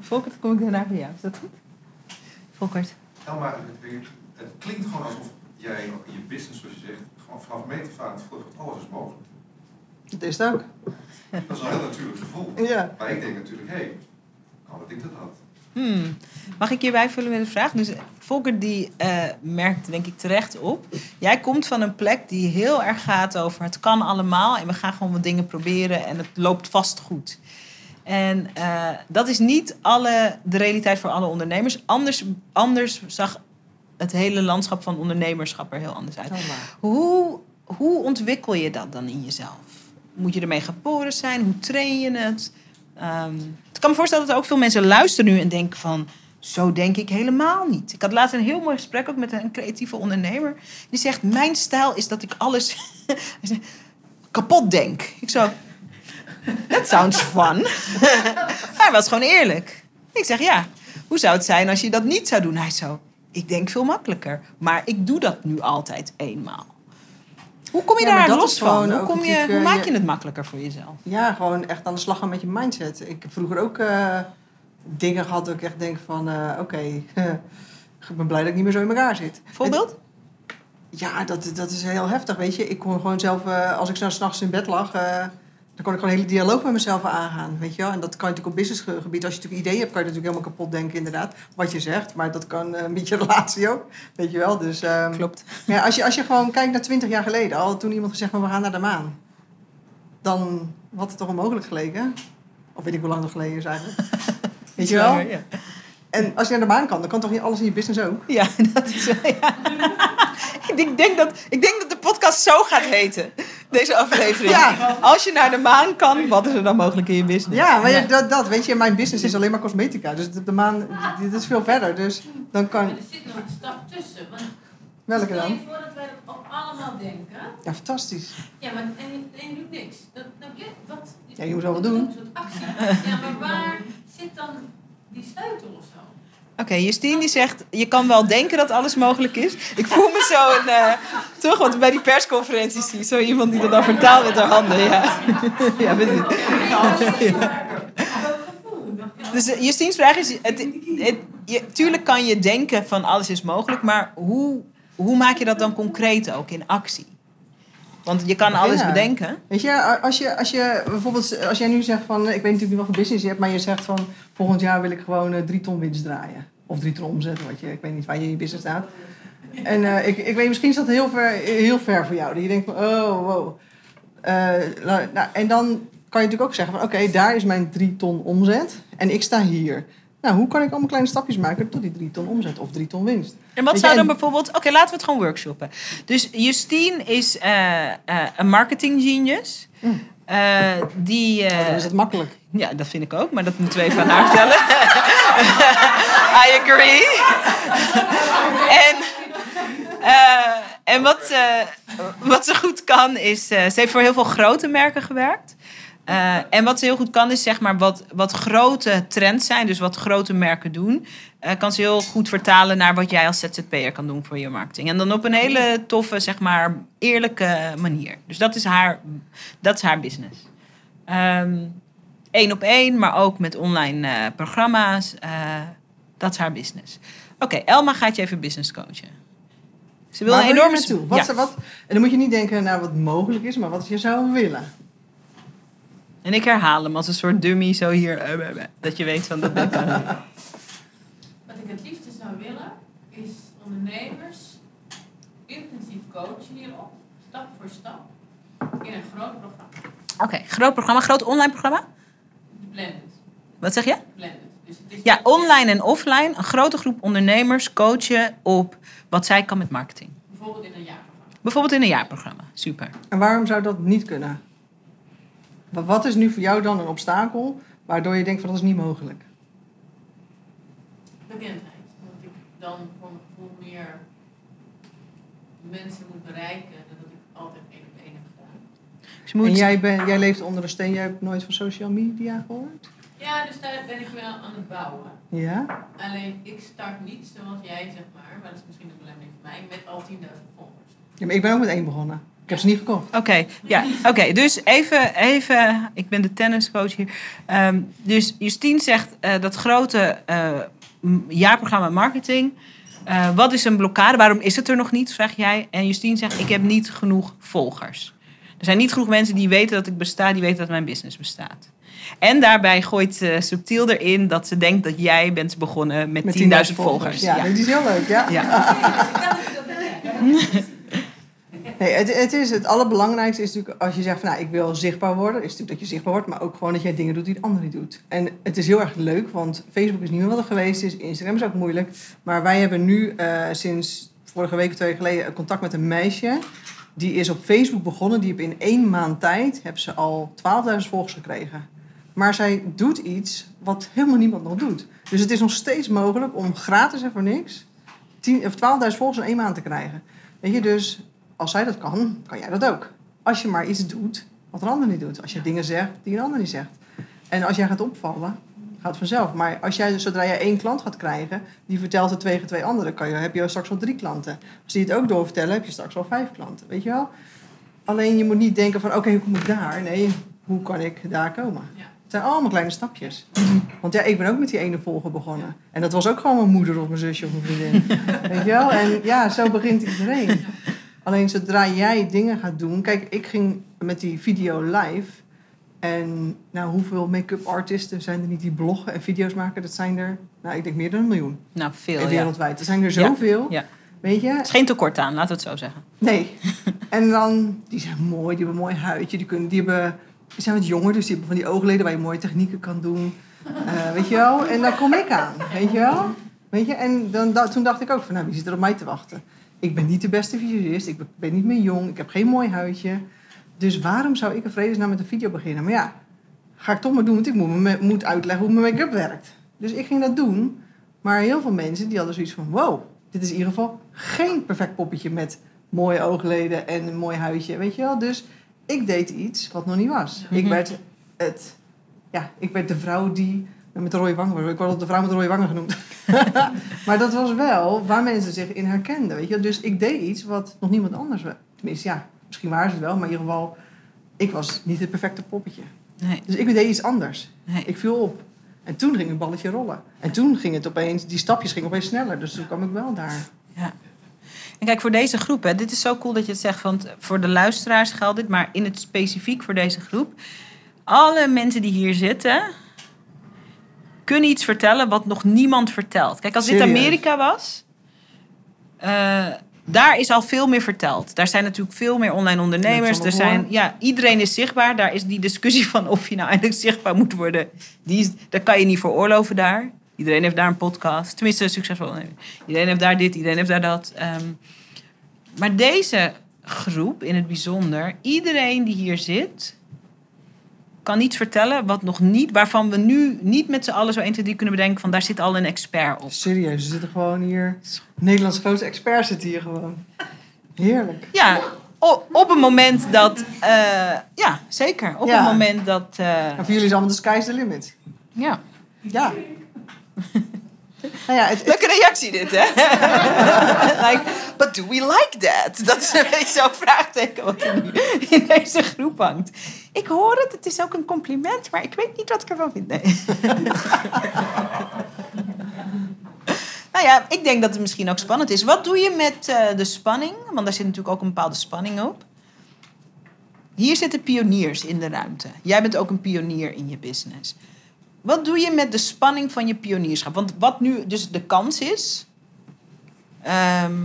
[LAUGHS] Volkert, kom ik daarna bij jou. Is dat goed? Volkert. Nou, maar het, het klinkt gewoon alsof jij in je business, zoals je zegt, gewoon vanaf het gevoel hebt, alles is mogelijk. Dat is het ook. Dat is een heel natuurlijk gevoel. Ja. Maar ik denk natuurlijk, hé, hey, kan dat ik dat had? Hmm. Mag ik hierbij vullen met een vraag? Dus Volker die eh, merkt denk ik terecht op. Jij komt van een plek die heel erg gaat over het kan allemaal. En we gaan gewoon wat dingen proberen en het loopt vast goed. En eh, dat is niet alle, de realiteit voor alle ondernemers. Anders, anders zag het hele landschap van ondernemerschap er heel anders uit. Hoe, hoe ontwikkel je dat dan in jezelf? Moet je ermee geboren zijn? Hoe train je het? Ehm, ik kan me voorstellen dat er ook veel mensen luisteren nu en denken van... Zo denk ik helemaal niet. Ik had laatst een heel mooi gesprek ook met een creatieve ondernemer. Die zegt, mijn stijl is dat ik alles [LAUGHS] kapot denk. Ik zo, that sounds fun. [LAUGHS] Hij was gewoon eerlijk. Ik zeg, ja, hoe zou het zijn als je dat niet zou doen? Hij zo, ik denk veel makkelijker. Maar ik doe dat nu altijd eenmaal. Hoe kom je Ja, daar los van? Hoe, kom je, hoe eh, maak je- je het makkelijker voor jezelf? Ja, gewoon echt aan de slag gaan met je mindset. Ik heb vroeger ook eh, dingen gehad dat ik echt denk van... eh, oké, [LAUGHS] ik ben blij dat ik niet meer zo in elkaar zit. Voorbeeld? Ja, dat, dat is heel heftig, weet je. Ik kon gewoon zelf, als ik zo s'nachts in bed lag... dan kon ik gewoon een hele dialoog met mezelf aangaan, weet je wel. En dat kan je natuurlijk op businessgebied. Als je natuurlijk ideeën hebt, kan je natuurlijk helemaal kapot denken, inderdaad. Wat je zegt, maar dat kan eh, met je [LAUGHS] relatie ook, weet je wel. Dus ehm, Klopt. ja, als, je, als je gewoon kijkt naar twintig jaar geleden, al toen iemand gezegd, maar we gaan naar de maan. Dan had het toch onmogelijk geleken. Of weet ik hoe lang het geleden is eigenlijk. [LAUGHS] weet je wel? Ja. En als je naar de maan kan, dan kan toch niet alles in je business ook? Ja, [LAUGHS] dat is ja. [LAUGHS] ik, denk, denk dat, ik denk dat de podcast zo gaat heten. Deze aflevering. Ja. Als je naar de maan kan, wat is er dan mogelijk in je business? Ja, maar ja, dat, dat, weet je, mijn business is alleen maar cosmetica. Dus de, de maan, dit is veel verder. Dus dan Maar kan... er zit nog een stap tussen. Want Welke stel je dan? voor dat wij dat ook allemaal denken. Ja, fantastisch. Ja, maar en, je- en je doet niks. Dat, dan, ja, wat, Ja, je moet wel wat doen. Een soort actie. Ja, maar waar zit dan die sleutel of zo? Oké, Justine die zegt, je kan wel denken dat alles mogelijk is. Ik voel me zo een, eh, toch, want bij die persconferenties zie je zo iemand die dat dan vertaalt met haar handen. Ja, ja weet je. Dus eh, Justine's vraag is, het, het, je, tuurlijk kan je denken van alles is mogelijk, maar hoe, hoe maak je dat dan concreet ook in actie? Want je kan alles Beginnen. bedenken. Weet je, als je, als je bijvoorbeeld, als jij nu zegt van, ik weet natuurlijk niet wat voor business je hebt, maar je zegt van, volgend jaar wil ik gewoon eh, drie ton winst draaien. Of drie ton omzet, wat je, ik weet niet waar je in je business staat. En eh, ik, ik weet, misschien is dat heel ver, heel ver voor jou. Dat je denkt van, oh, wow. Eh, nou, nou, en dan kan je natuurlijk ook zeggen van, oké, daar is mijn drie ton omzet en ik sta hier. Nou, hoe kan ik allemaal kleine stapjes maken tot die drie ton omzet of drie ton winst? En wat Weet zou je, dan bijvoorbeeld... Oké, laten we het gewoon workshoppen. Dus Justine is eh, eh, een marketing genius. Mm. Eh, die... eh, Dan is het makkelijk. ja, dat vind ik ook, maar dat moeten we even aan haar vertellen. [LAUGHS] I agree. en en wat, wat ze goed kan is... ze heeft voor heel veel grote merken gewerkt. Eh, en wat ze heel goed kan is zeg maar wat, wat grote trends zijn, dus wat grote merken doen, eh, kan ze heel goed vertalen naar wat jij als ZZP'er kan doen voor je marketing. En dan op een hele toffe, zeg maar, eerlijke manier. Dus dat is haar, dat is haar business. Eén op één, maar ook met online eh, programma's. dat is haar business. Oké, Elma gaat je even business coachen. Ze wil Waar een enorme... naartoe? Wat, Ja. wat, en dan moet je niet denken naar wat mogelijk is, maar wat je zou willen. En ik herhaal hem als een soort dummy zo hier. eh, eh, eh, Dat je weet van dat ben ik doen. Wat ik het liefste zou willen, is ondernemers intensief coachen hierop, stap voor stap, in een groot programma. Oké, groot programma, groot online programma. Blended. Wat zeg je? Blended. Dus het is Ja, online en offline. Een grote groep ondernemers coachen op wat zij kan met marketing. Bijvoorbeeld in een jaarprogramma. Bijvoorbeeld in een jaarprogramma. Super. En waarom zou dat niet kunnen? Wa- Wat is nu voor jou dan een obstakel waardoor je denkt van dat is niet mogelijk? Bekendheid. Dat ik dan voor mijn gevoel meer mensen moet bereiken dan dat ik altijd één op één heb gedaan. Dus moet... En jij, ben, jij leeft onder een steen, jij hebt nooit van social media gehoord? Ja, dus daar ben ik wel aan het bouwen. Ja? Alleen ik start niet zoals jij, zeg maar, maar dat is misschien een belemmering voor mij, met al 10.000 volgers. ja maar ik ben ook met één begonnen. Ik heb ze niet gekocht. Oké, ja, oké. Dus even, even, ik ben de tenniscoach hier. Ehm, dus Justine zegt eh, dat grote eh, jaarprogramma marketing. eh, wat is een blokkade? Waarom is het er nog niet, vraag jij. En Justine zegt, ik heb niet genoeg volgers. Er zijn niet genoeg mensen die weten dat ik besta, die weten dat mijn business bestaat. En daarbij gooit ze subtiel erin dat ze denkt dat jij bent begonnen met, 10.000 volgers. Ja, dat is heel leuk, ja. Ja. [LAUGHS] [LAUGHS] [LAUGHS] Nee, het, het, is, het allerbelangrijkste is natuurlijk als je zegt van nou, ik wil zichtbaar worden, is natuurlijk dat je zichtbaar wordt, maar ook gewoon dat jij dingen doet die de ander niet doet. En het is heel erg leuk, want Facebook is niet meer wat er geweest is, Instagram is ook moeilijk. Maar wij hebben nu eh, sinds vorige week of twee geleden contact met een meisje. Die is op Facebook begonnen, die heeft in één maand tijd heb ze al 12.000 volgers gekregen. Maar zij doet iets wat helemaal niemand nog doet. Dus het is nog steeds mogelijk om gratis en voor niks 10 of 12.000 volgers in één maand te krijgen. Weet je, dus als zij dat kan, kan jij dat ook. Als je maar iets doet wat een ander niet doet. Als je dingen zegt die een ander niet zegt. En als jij gaat opvallen, gaat het vanzelf. Maar als jij, zodra jij één klant gaat krijgen, die vertelt het tegen twee anderen, kan je, heb je straks al drie klanten. Als die het ook doorvertellen, heb je straks al vijf klanten. Weet je wel? Alleen je moet niet denken van, oké, hoe kom ik daar? Nee, hoe kan ik daar komen? Ja. Het zijn allemaal kleine stapjes. Want ja, ik ben ook met die ene volger begonnen. En dat was ook gewoon mijn moeder of mijn zusje of mijn vriendin. [LAUGHS] Weet je wel? En ja, zo begint iedereen. Alleen zodra jij dingen gaat doen... Kijk, ik ging met die video live. En nou, hoeveel make-up artisten zijn er niet die bloggen en video's maken? Dat zijn er, nou, ik denk meer dan een miljoen. Nou, veel. En Ja. wereldwijd. Er zijn er zoveel. Ja. Weet je? Er is geen tekort aan, laten we het zo zeggen. Nee. [LAUGHS] En dan, die zijn mooi, die hebben een mooi huidje. Die, kunnen, die, hebben, die zijn wat jonger, dus die hebben van die oogleden waar je mooie technieken kan doen. Eh, weet je wel? En daar kom ik aan, weet je wel? Weet je? En dan, da- toen dacht ik ook van, nou, wie zit er op mij te wachten? Ik ben niet de beste visagist, ik ben niet meer jong, ik heb geen mooi huidje. Dus waarom zou ik een vredesnaam met een video beginnen? Maar ja, ga ik toch maar doen, want ik moet, uitleggen hoe mijn make-up werkt. Dus ik ging dat doen. Maar heel veel mensen die hadden zoiets van... wow, dit is in ieder geval geen perfect poppetje met mooie oogleden en een mooi huidje. Weet je wel? Dus ik deed iets wat nog niet was. Ik Mhm. werd het... Ja, ik werd de vrouw die met de rode wangen... Ik word altijd de vrouw met de rode wangen genoemd. [LAUGHS] maar dat was wel waar mensen zich in herkenden. Weet je? Dus ik deed iets wat nog niemand anders... Tenminste, ja, misschien waren ze het wel. Maar in ieder geval, ik was niet het perfecte poppetje. Nee, Dus ik deed iets anders. nee. Ik viel op. En toen ging het balletje rollen. En toen ging het opeens, die stapjes gingen opeens sneller. Dus toen kwam ik wel daar. En kijk, voor deze groep, hè, dit is zo cool dat je het zegt, want voor de luisteraars geldt dit, maar in het specifiek voor deze groep. Alle mensen die hier zitten, kunnen iets vertellen wat nog niemand vertelt. Kijk, als dit Serieus? Amerika was, eh, daar is al veel meer verteld. Daar zijn natuurlijk veel meer online ondernemers. Er zijn, ja, iedereen is zichtbaar. Daar is die discussie van of je nou eindelijk zichtbaar moet worden. Die is, dat kan je niet veroorloven daar. Iedereen heeft daar een podcast. Tenminste, succesvol. Iedereen heeft daar dit, iedereen heeft daar dat. Ehm, maar deze groep in het bijzonder, iedereen die hier zit, kan iets vertellen wat nog niet, waarvan we nu niet met z'n allen zo 1, 2, 3 kunnen bedenken van daar zit al een expert op. Serieus, er zitten gewoon hier... Nederlands grootste experts zitten hier gewoon. Heerlijk. Ja, op een moment dat, eh, ja, zeker. Op Ja. een moment dat, eh, En voor jullie is allemaal de sky's the limit. ja. Ja. nou ja, het, het- Leuke reactie dit, hè? [LAUGHS] like, but do we like that? Dat is een beetje zo'n vraagteken wat er nu in deze groep hangt. Ik hoor het, het is ook een compliment, maar ik weet niet wat ik ervan vind. Nee. [LAUGHS] nou ja, ik denk dat het misschien ook spannend is. Wat doe je met eh, de spanning? Want daar zit natuurlijk ook een bepaalde spanning op. Hier zitten pioniers in de ruimte. Jij bent ook een pionier in je business. Wat doe je met de spanning van je pionierschap? Want wat nu dus de kans is, ehm,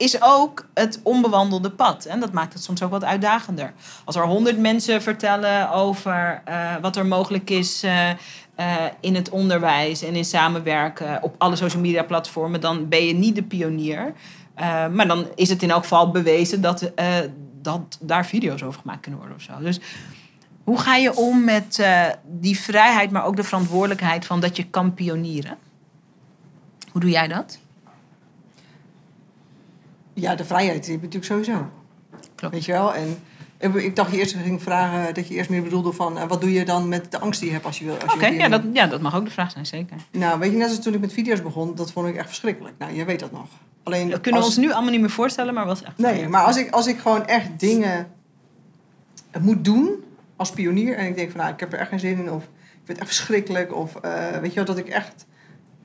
is ook het onbewandelde pad. En dat maakt het soms ook wat uitdagender. Als er honderd mensen vertellen over eh, wat er mogelijk is eh, eh, in het onderwijs en in samenwerken op alle social media platformen, dan ben je niet de pionier. Maar dan is het in elk geval bewezen dat, dat daar video's over gemaakt kunnen worden of zo. Dus hoe ga je om met die vrijheid, maar ook de verantwoordelijkheid van dat je kan pionieren? Hoe doe jij dat? Ja, de vrijheid die heb je natuurlijk sowieso. Klopt. Weet je wel? En ik, dacht je eerst ging vragen dat je eerst meer bedoelde van... eh, wat doe je dan met de angst die je hebt als je wil? als je Oké, ja, dat, ja, dat mag ook de vraag zijn, zeker. Nou, weet je, net als toen ik met video's begon, dat vond ik echt verschrikkelijk. Nou, je weet dat nog. Alleen Dat kunnen we ons nu allemaal niet meer voorstellen, maar was echt. Nee, maar als ik, als ik gewoon echt dingen moet doen als pionier en ik denk van nou, ik heb er echt geen zin in of ik vind het echt verschrikkelijk of eh, weet je wel, dat ik echt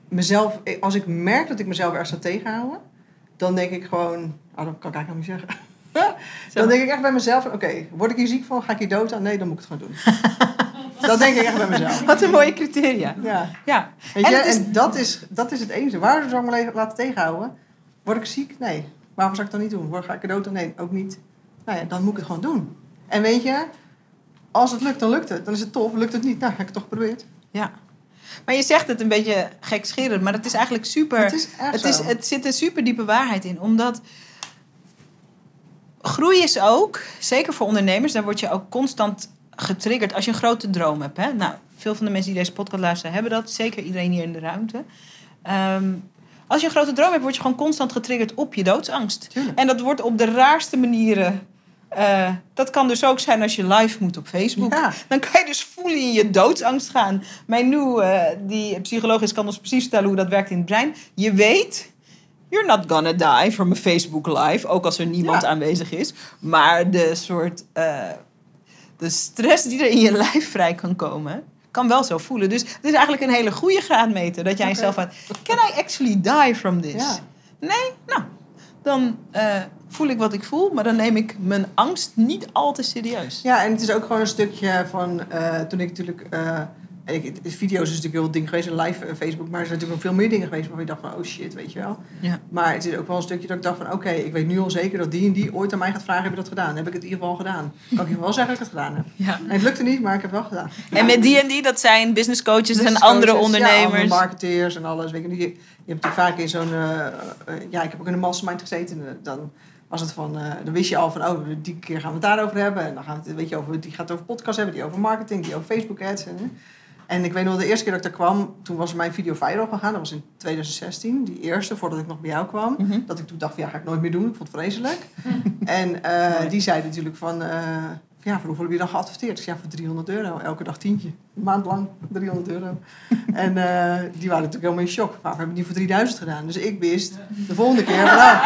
mezelf, als ik merk dat ik mezelf ergens ga tegenhouden, dan denk ik gewoon, oh, dat kan ik eigenlijk nog niet zeggen. [LAUGHS] dan denk ik echt bij mezelf oké, word ik hier ziek van, ga ik hier dood aan? Nee, dan moet ik het gewoon doen. [LAUGHS] dat denk ik echt bij mezelf. Wat een mooie criteria. Ja. Ja. En is- dat is, dat is het enige. Waarom zou ik me laten tegenhouden? Word ik ziek? Nee. Waarom zou ik dat niet doen? Word, ga ik er dood aan? Nee, ook niet. Nou ja, dan moet ik het gewoon doen. En weet je, als het lukt, dan lukt het. Dan is het tof. Lukt het niet, nou, heb ik het toch geprobeerd. ja. Maar je zegt het een beetje gekscherend, maar het is eigenlijk super. Het is echt het, zo. is, het zit een super diepe waarheid in. Omdat groei is ook, zeker voor ondernemers, daar word je ook constant getriggerd als je een grote droom hebt. Hè? Nou, veel van de mensen die deze podcast luisteren hebben dat. Zeker iedereen hier in de ruimte. Ehm, als je een grote droom hebt, word je gewoon constant getriggerd op je doodsangst. Tuurlijk. En dat wordt op de raarste manieren. Eh, dat kan dus ook zijn als je live moet op Facebook. Ja. Dan kan je dus voelen in je doodsangst gaan. Mijn nu, eh, die psycholoog is, kan ons precies vertellen hoe dat werkt in het brein. Je weet, you're not gonna die from a Facebook live. Ook als er niemand Ja. aanwezig is. Maar de soort... eh, de stress die er in je lijf vrij kan komen... kan wel zo voelen. Dus het is eigenlijk een hele goede graadmeter. Dat jij Oké. jezelf uit... Can I actually die from this? Ja. Nee? Nou, dan eh, voel ik wat ik voel. Maar dan neem ik mijn angst niet al te serieus. Ja, en het is ook gewoon een stukje van eh, toen ik natuurlijk. eh, ik, video's is natuurlijk heel veel ding geweest, en live Facebook, maar er zijn natuurlijk ook veel meer dingen geweest waarvan je dacht van oh shit, weet je wel. Ja. Maar het is ook wel een stukje dat ik dacht van oké, ik weet nu al zeker dat die en die ooit aan mij gaat vragen, heb je dat gedaan? Heb ik het in ieder geval gedaan? [LAUGHS] Kan ik ieder geval zeggen dat ik het gedaan heb. Ja. En het lukte niet, maar ik heb het wel gedaan. En met die en die, dat zijn business coaches en andere coaches, Ja, ondernemers. allemaal marketeers en alles. Weet je, je, je hebt vaak in zo'n... eh, eh, ja, ik heb ook in een mastermind gezeten. en, eh, Dan was het van, dan wist je al van, oh, die keer gaan we het daarover hebben. En dan gaan we het, weet je, over, die gaat over podcast hebben, die over marketing, die over Facebook ads. En, en ik weet nog, de eerste keer dat ik daar kwam, toen was mijn video viral gegaan. Dat was in 2016, die eerste, voordat ik nog bij jou kwam. Mhm. Dat ik toen dacht, ja, ga ik nooit meer doen. Ik vond het vreselijk. [LAUGHS] en die zei natuurlijk van, ja, voor hoeveel heb je dan geadverteerd? Ik zei, ja, voor 300 euro. Elke dag tientje. Een maand lang 300 euro. [LAUGHS] en eh, die waren natuurlijk helemaal in shock. Waarom heb ik niet voor 3000 gedaan? Dus ik wist, de volgende keer, nou,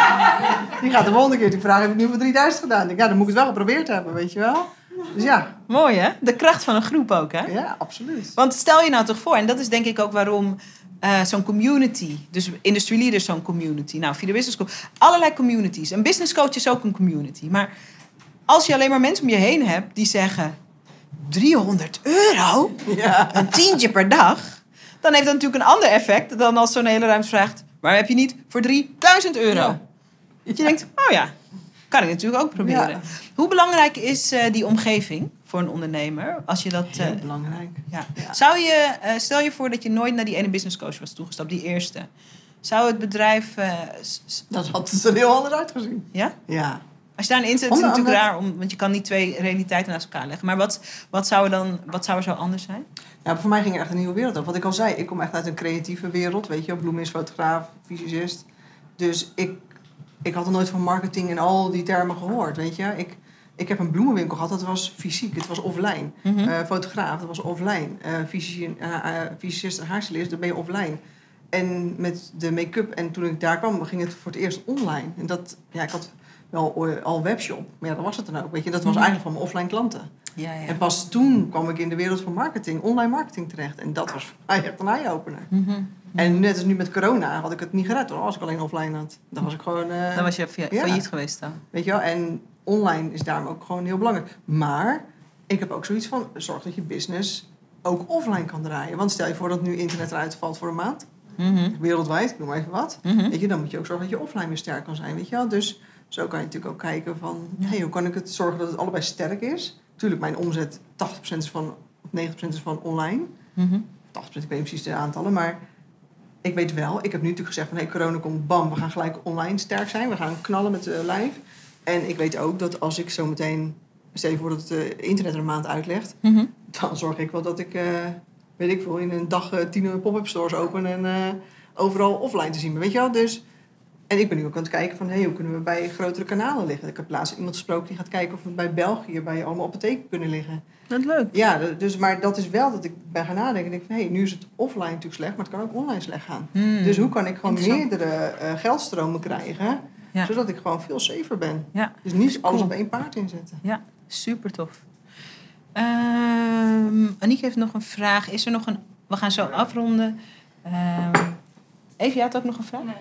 die gaat de volgende keer die vraag, heb ik nu voor 3000 gedaan? Ik ja, dan moet ik het wel geprobeerd hebben, weet je wel. Dus ja, Mooi hè? De kracht van een groep ook hè? ja, absoluut. Want stel je nou toch voor, en dat is denk ik ook waarom eh, zo'n community, dus industry leaders zo'n community, nou via de business school, allerlei communities. Een business coach is ook een community. Maar als je alleen maar mensen om je heen hebt die zeggen 300 euro, Ja. een tientje per dag, dan heeft dat natuurlijk een ander effect dan als zo'n hele ruimte vraagt, maar heb je niet voor 3000 euro? Ja. Dat je denkt, oh ja, kan ik natuurlijk ook proberen. Ja. Hoe belangrijk is eh, die omgeving voor een ondernemer? Als je dat, eh, Heel belangrijk. ja. Ja. Zou je, eh, stel je voor dat je nooit naar die ene business coach was toegestapt, die eerste. Zou het bedrijf, Dat had er heel anders uitgezien. ja? Ja. Als je daarin zit, is het natuurlijk raar, om, want je kan niet twee realiteiten naast elkaar leggen. Maar wat, wat, zou, er dan, wat zou er zo anders zijn? Ja, voor mij ging er echt een nieuwe wereld op. Wat ik al zei, ik kom echt uit een creatieve wereld. Weet je, Bloem is fotograaf, fysicist. Dus ik, ik had er nooit van marketing en al die termen gehoord. Weet je, ik, ik heb een bloemenwinkel gehad, dat was fysiek, het was offline. Mhm. Eh, fotograaf, dat was offline. Eh fysici- eh, fysicist en haarstylist, dan ben je offline. En met de make-up, en toen ik daar kwam, ging het voor het eerst online. En dat, ja, ik had wel o- al webshop, maar ja, dat was het dan ook. Weet je, dat was Mhm. eigenlijk van mijn offline klanten. Ja, ja. En pas toen kwam ik in de wereld van marketing, online marketing terecht. En dat was echt een eye-opener. Mhm. En net als nu met corona had ik het niet gered hoor, als ik alleen offline had. Dan was ik gewoon, eh, Dan was je Ja. failliet geweest dan. weet je wel. En online is daarom ook gewoon heel belangrijk. Maar ik heb ook zoiets van, zorg dat je business ook offline kan draaien. Want stel je voor dat nu internet eruit valt voor een maand, Mhm. wereldwijd, ik noem maar even wat. Mhm. Weet je, dan moet je ook zorgen dat je offline weer sterk kan zijn, weet je wel. Dus zo kan je natuurlijk ook kijken van, hey, hoe kan ik het zorgen dat het allebei sterk is. Tuurlijk, mijn omzet 80% is van, of 90% is van online. Mhm. 80%, ik weet niet precies de aantallen, maar ik weet wel, ik heb nu natuurlijk gezegd van hey, corona komt, bam, we gaan gelijk online sterk zijn. We gaan knallen met de live. En ik weet ook dat als ik zo meteen, stel je voor dat het eh, internet er een maand uitlegt, Mhm. dan zorg ik wel dat ik, eh, weet ik veel, in een dag tien pop-up stores open en overal offline te zien ben. Weet je wel? Dus, en ik ben nu ook aan het kijken van, hey, hoe kunnen we bij grotere kanalen liggen? Ik heb laatst iemand gesproken die gaat kijken of we bij België bij allemaal apotheken kunnen liggen. Dat is leuk. Ja, dus, maar dat is wel dat ik ben gaan nadenken. Ik denk van, hé, nu is het offline natuurlijk slecht, maar het kan ook online slecht gaan. Hmm. Dus hoe kan ik gewoon meerdere eh, geldstromen krijgen, Ja. zodat ik gewoon veel safer ben. Ja. Dus niet alles op één paard inzetten. Ja, super tof. Ehm Aniek heeft nog een vraag. Is er nog een... We gaan zo afronden. Ehm Even, jij had ook nog een vraag? Nee.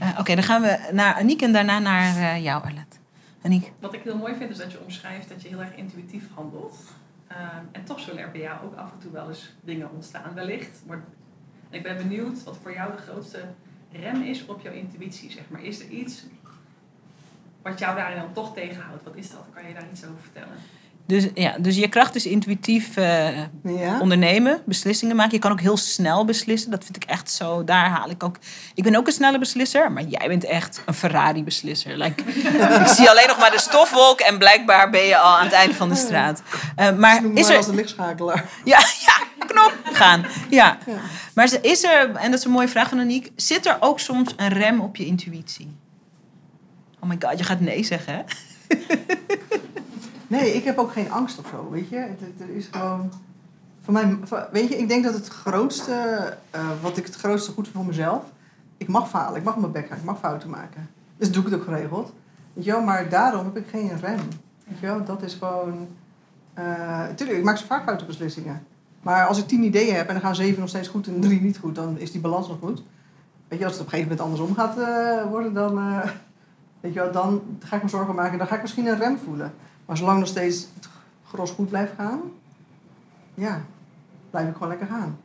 Eh, Oké, dan gaan we naar Aniek en daarna naar eh, jou, Arlet. Aniek. Wat ik heel mooi vind is dat je omschrijft dat je heel erg intuïtief handelt. Ehm, en toch zullen er bij jou ook af en toe wel eens dingen ontstaan, wellicht. Maar ik ben benieuwd wat voor jou de grootste rem is op jouw intuïtie, zeg maar. Is er iets wat jou daarin dan toch tegenhoudt? Wat is dat? Kan je daar iets over vertellen? Dus, ja, dus je kracht is intuïtief eh, Ja? ondernemen, beslissingen maken. Je kan ook heel snel beslissen. Dat vind ik echt zo. Daar haal ik ook. Ik ben ook een snelle beslisser, maar jij bent echt een Ferrari-beslisser. Like, [LAUGHS] ik zie alleen nog maar de stofwolk en blijkbaar ben je al aan het einde van de straat. Eh, maar is er. als een lichtschakelaar. Ja, ja, knop gaan. Ja. Ja. Maar is er, en dat is een mooie vraag van Aniek, zit er ook soms een rem op je intuïtie? Oh my god, je gaat nee zeggen, hè? [LAUGHS] Nee, ik heb ook geen angst of zo, weet je. Er is gewoon... Voor mij, weet je, ik denk dat het grootste, eh, wat ik het grootste goed vind voor mezelf... Ik mag falen, ik mag mijn bek gaan, ik mag fouten maken. Dus doe ik het ook geregeld. Weet je wel, maar daarom heb ik geen rem. Weet je wel, dat is gewoon... eh tuurlijk, ik maak zo vaak foute beslissingen. Maar als ik tien ideeën heb en dan gaan zeven nog steeds goed en drie niet goed, dan is die balans nog goed. Weet je, als het op een gegeven moment andersom gaat eh, worden, dan, weet je wel, dan ga ik me zorgen maken. Dan ga ik misschien een rem voelen. Maar zolang nog steeds het gros goed blijft gaan, ja, blijf ik gewoon lekker gaan.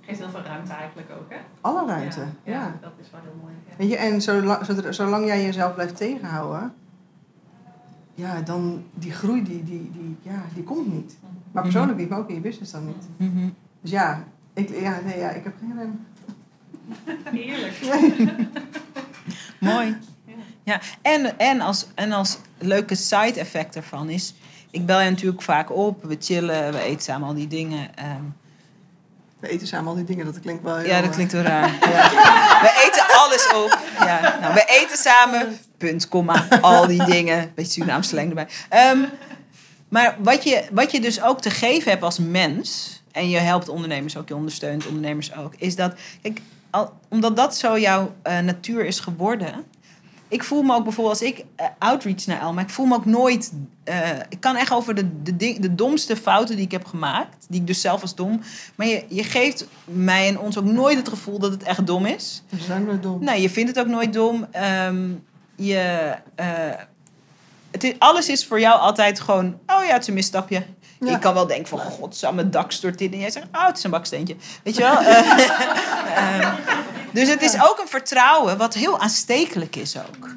Geeft heel veel ruimte eigenlijk ook, hè? Alle ruimte, ja. ja. dat is wel heel mooi. Ja. Weet je, en zolang, zolang jij jezelf blijft tegenhouden, ja, dan die groei, die, die, die, ja, die komt niet. Maar persoonlijk niet, maar ook in je business dan niet. Mhm. Dus ja, ik, ja, nee, ja, ik heb geen rem. [LAUGHS] Heerlijk. [LAUGHS] Mooi. Ja, en, en, als, en als leuke side effect ervan is... Ik bel je natuurlijk vaak op, we chillen, we eten samen al die dingen. ehm, We eten samen al die dingen, dat klinkt wel heel... ja, dat eh, klinkt wel [LAUGHS] raar. Ja. We eten alles op. Ja, nou, we eten samen, punt, komma, al die dingen. Beetje Surinaamse slang erbij. Ehm, maar wat je, wat je dus ook te geven hebt als mens... en je helpt ondernemers ook, je ondersteunt ondernemers ook... is dat, kijk, al, omdat dat zo jouw eh, natuur is geworden... Ik voel me ook bijvoorbeeld als ik eh, outreach naar Elma, ik voel me ook nooit. eh, ik kan echt over de, de, ding- de domste fouten die ik heb gemaakt, die ik dus zelf als dom. Maar je, je geeft mij en ons ook nooit het gevoel dat het echt dom is. We zijn we dom. Nee, je vindt het ook nooit dom. Ehm, je, eh, het is, alles is voor jou altijd gewoon, oh ja, het is een misstapje. Ja. Ik kan wel denken van, god, mijn dak stort in. En jij zegt, oh, het is een baksteentje. Weet je wel? [LAUGHS] [LAUGHS] Eh, dus het is ook een vertrouwen wat heel aanstekelijk is ook.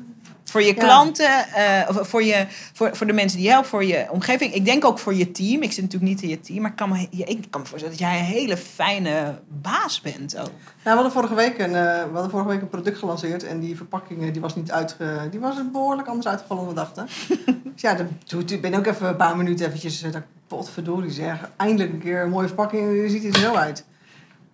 Voor je klanten, eh, voor, je, voor, voor de mensen die je helpt, voor je omgeving. Ik denk ook voor je team. Ik zit natuurlijk niet in je team, maar ik kan me, ik kan me voorstellen dat jij een hele fijne baas bent ook. Nou, we hadden vorige week een, eh, we hadden vorige week een product gelanceerd en die verpakking die was niet uitge, die was behoorlijk anders uitgevallen dan we dachten. [LAUGHS] dus ja, toen ben ik ook even een paar minuten eventjes, eh, dat ik, potverdorie zeg, eindelijk een keer een mooie verpakking, die ziet er zo uit.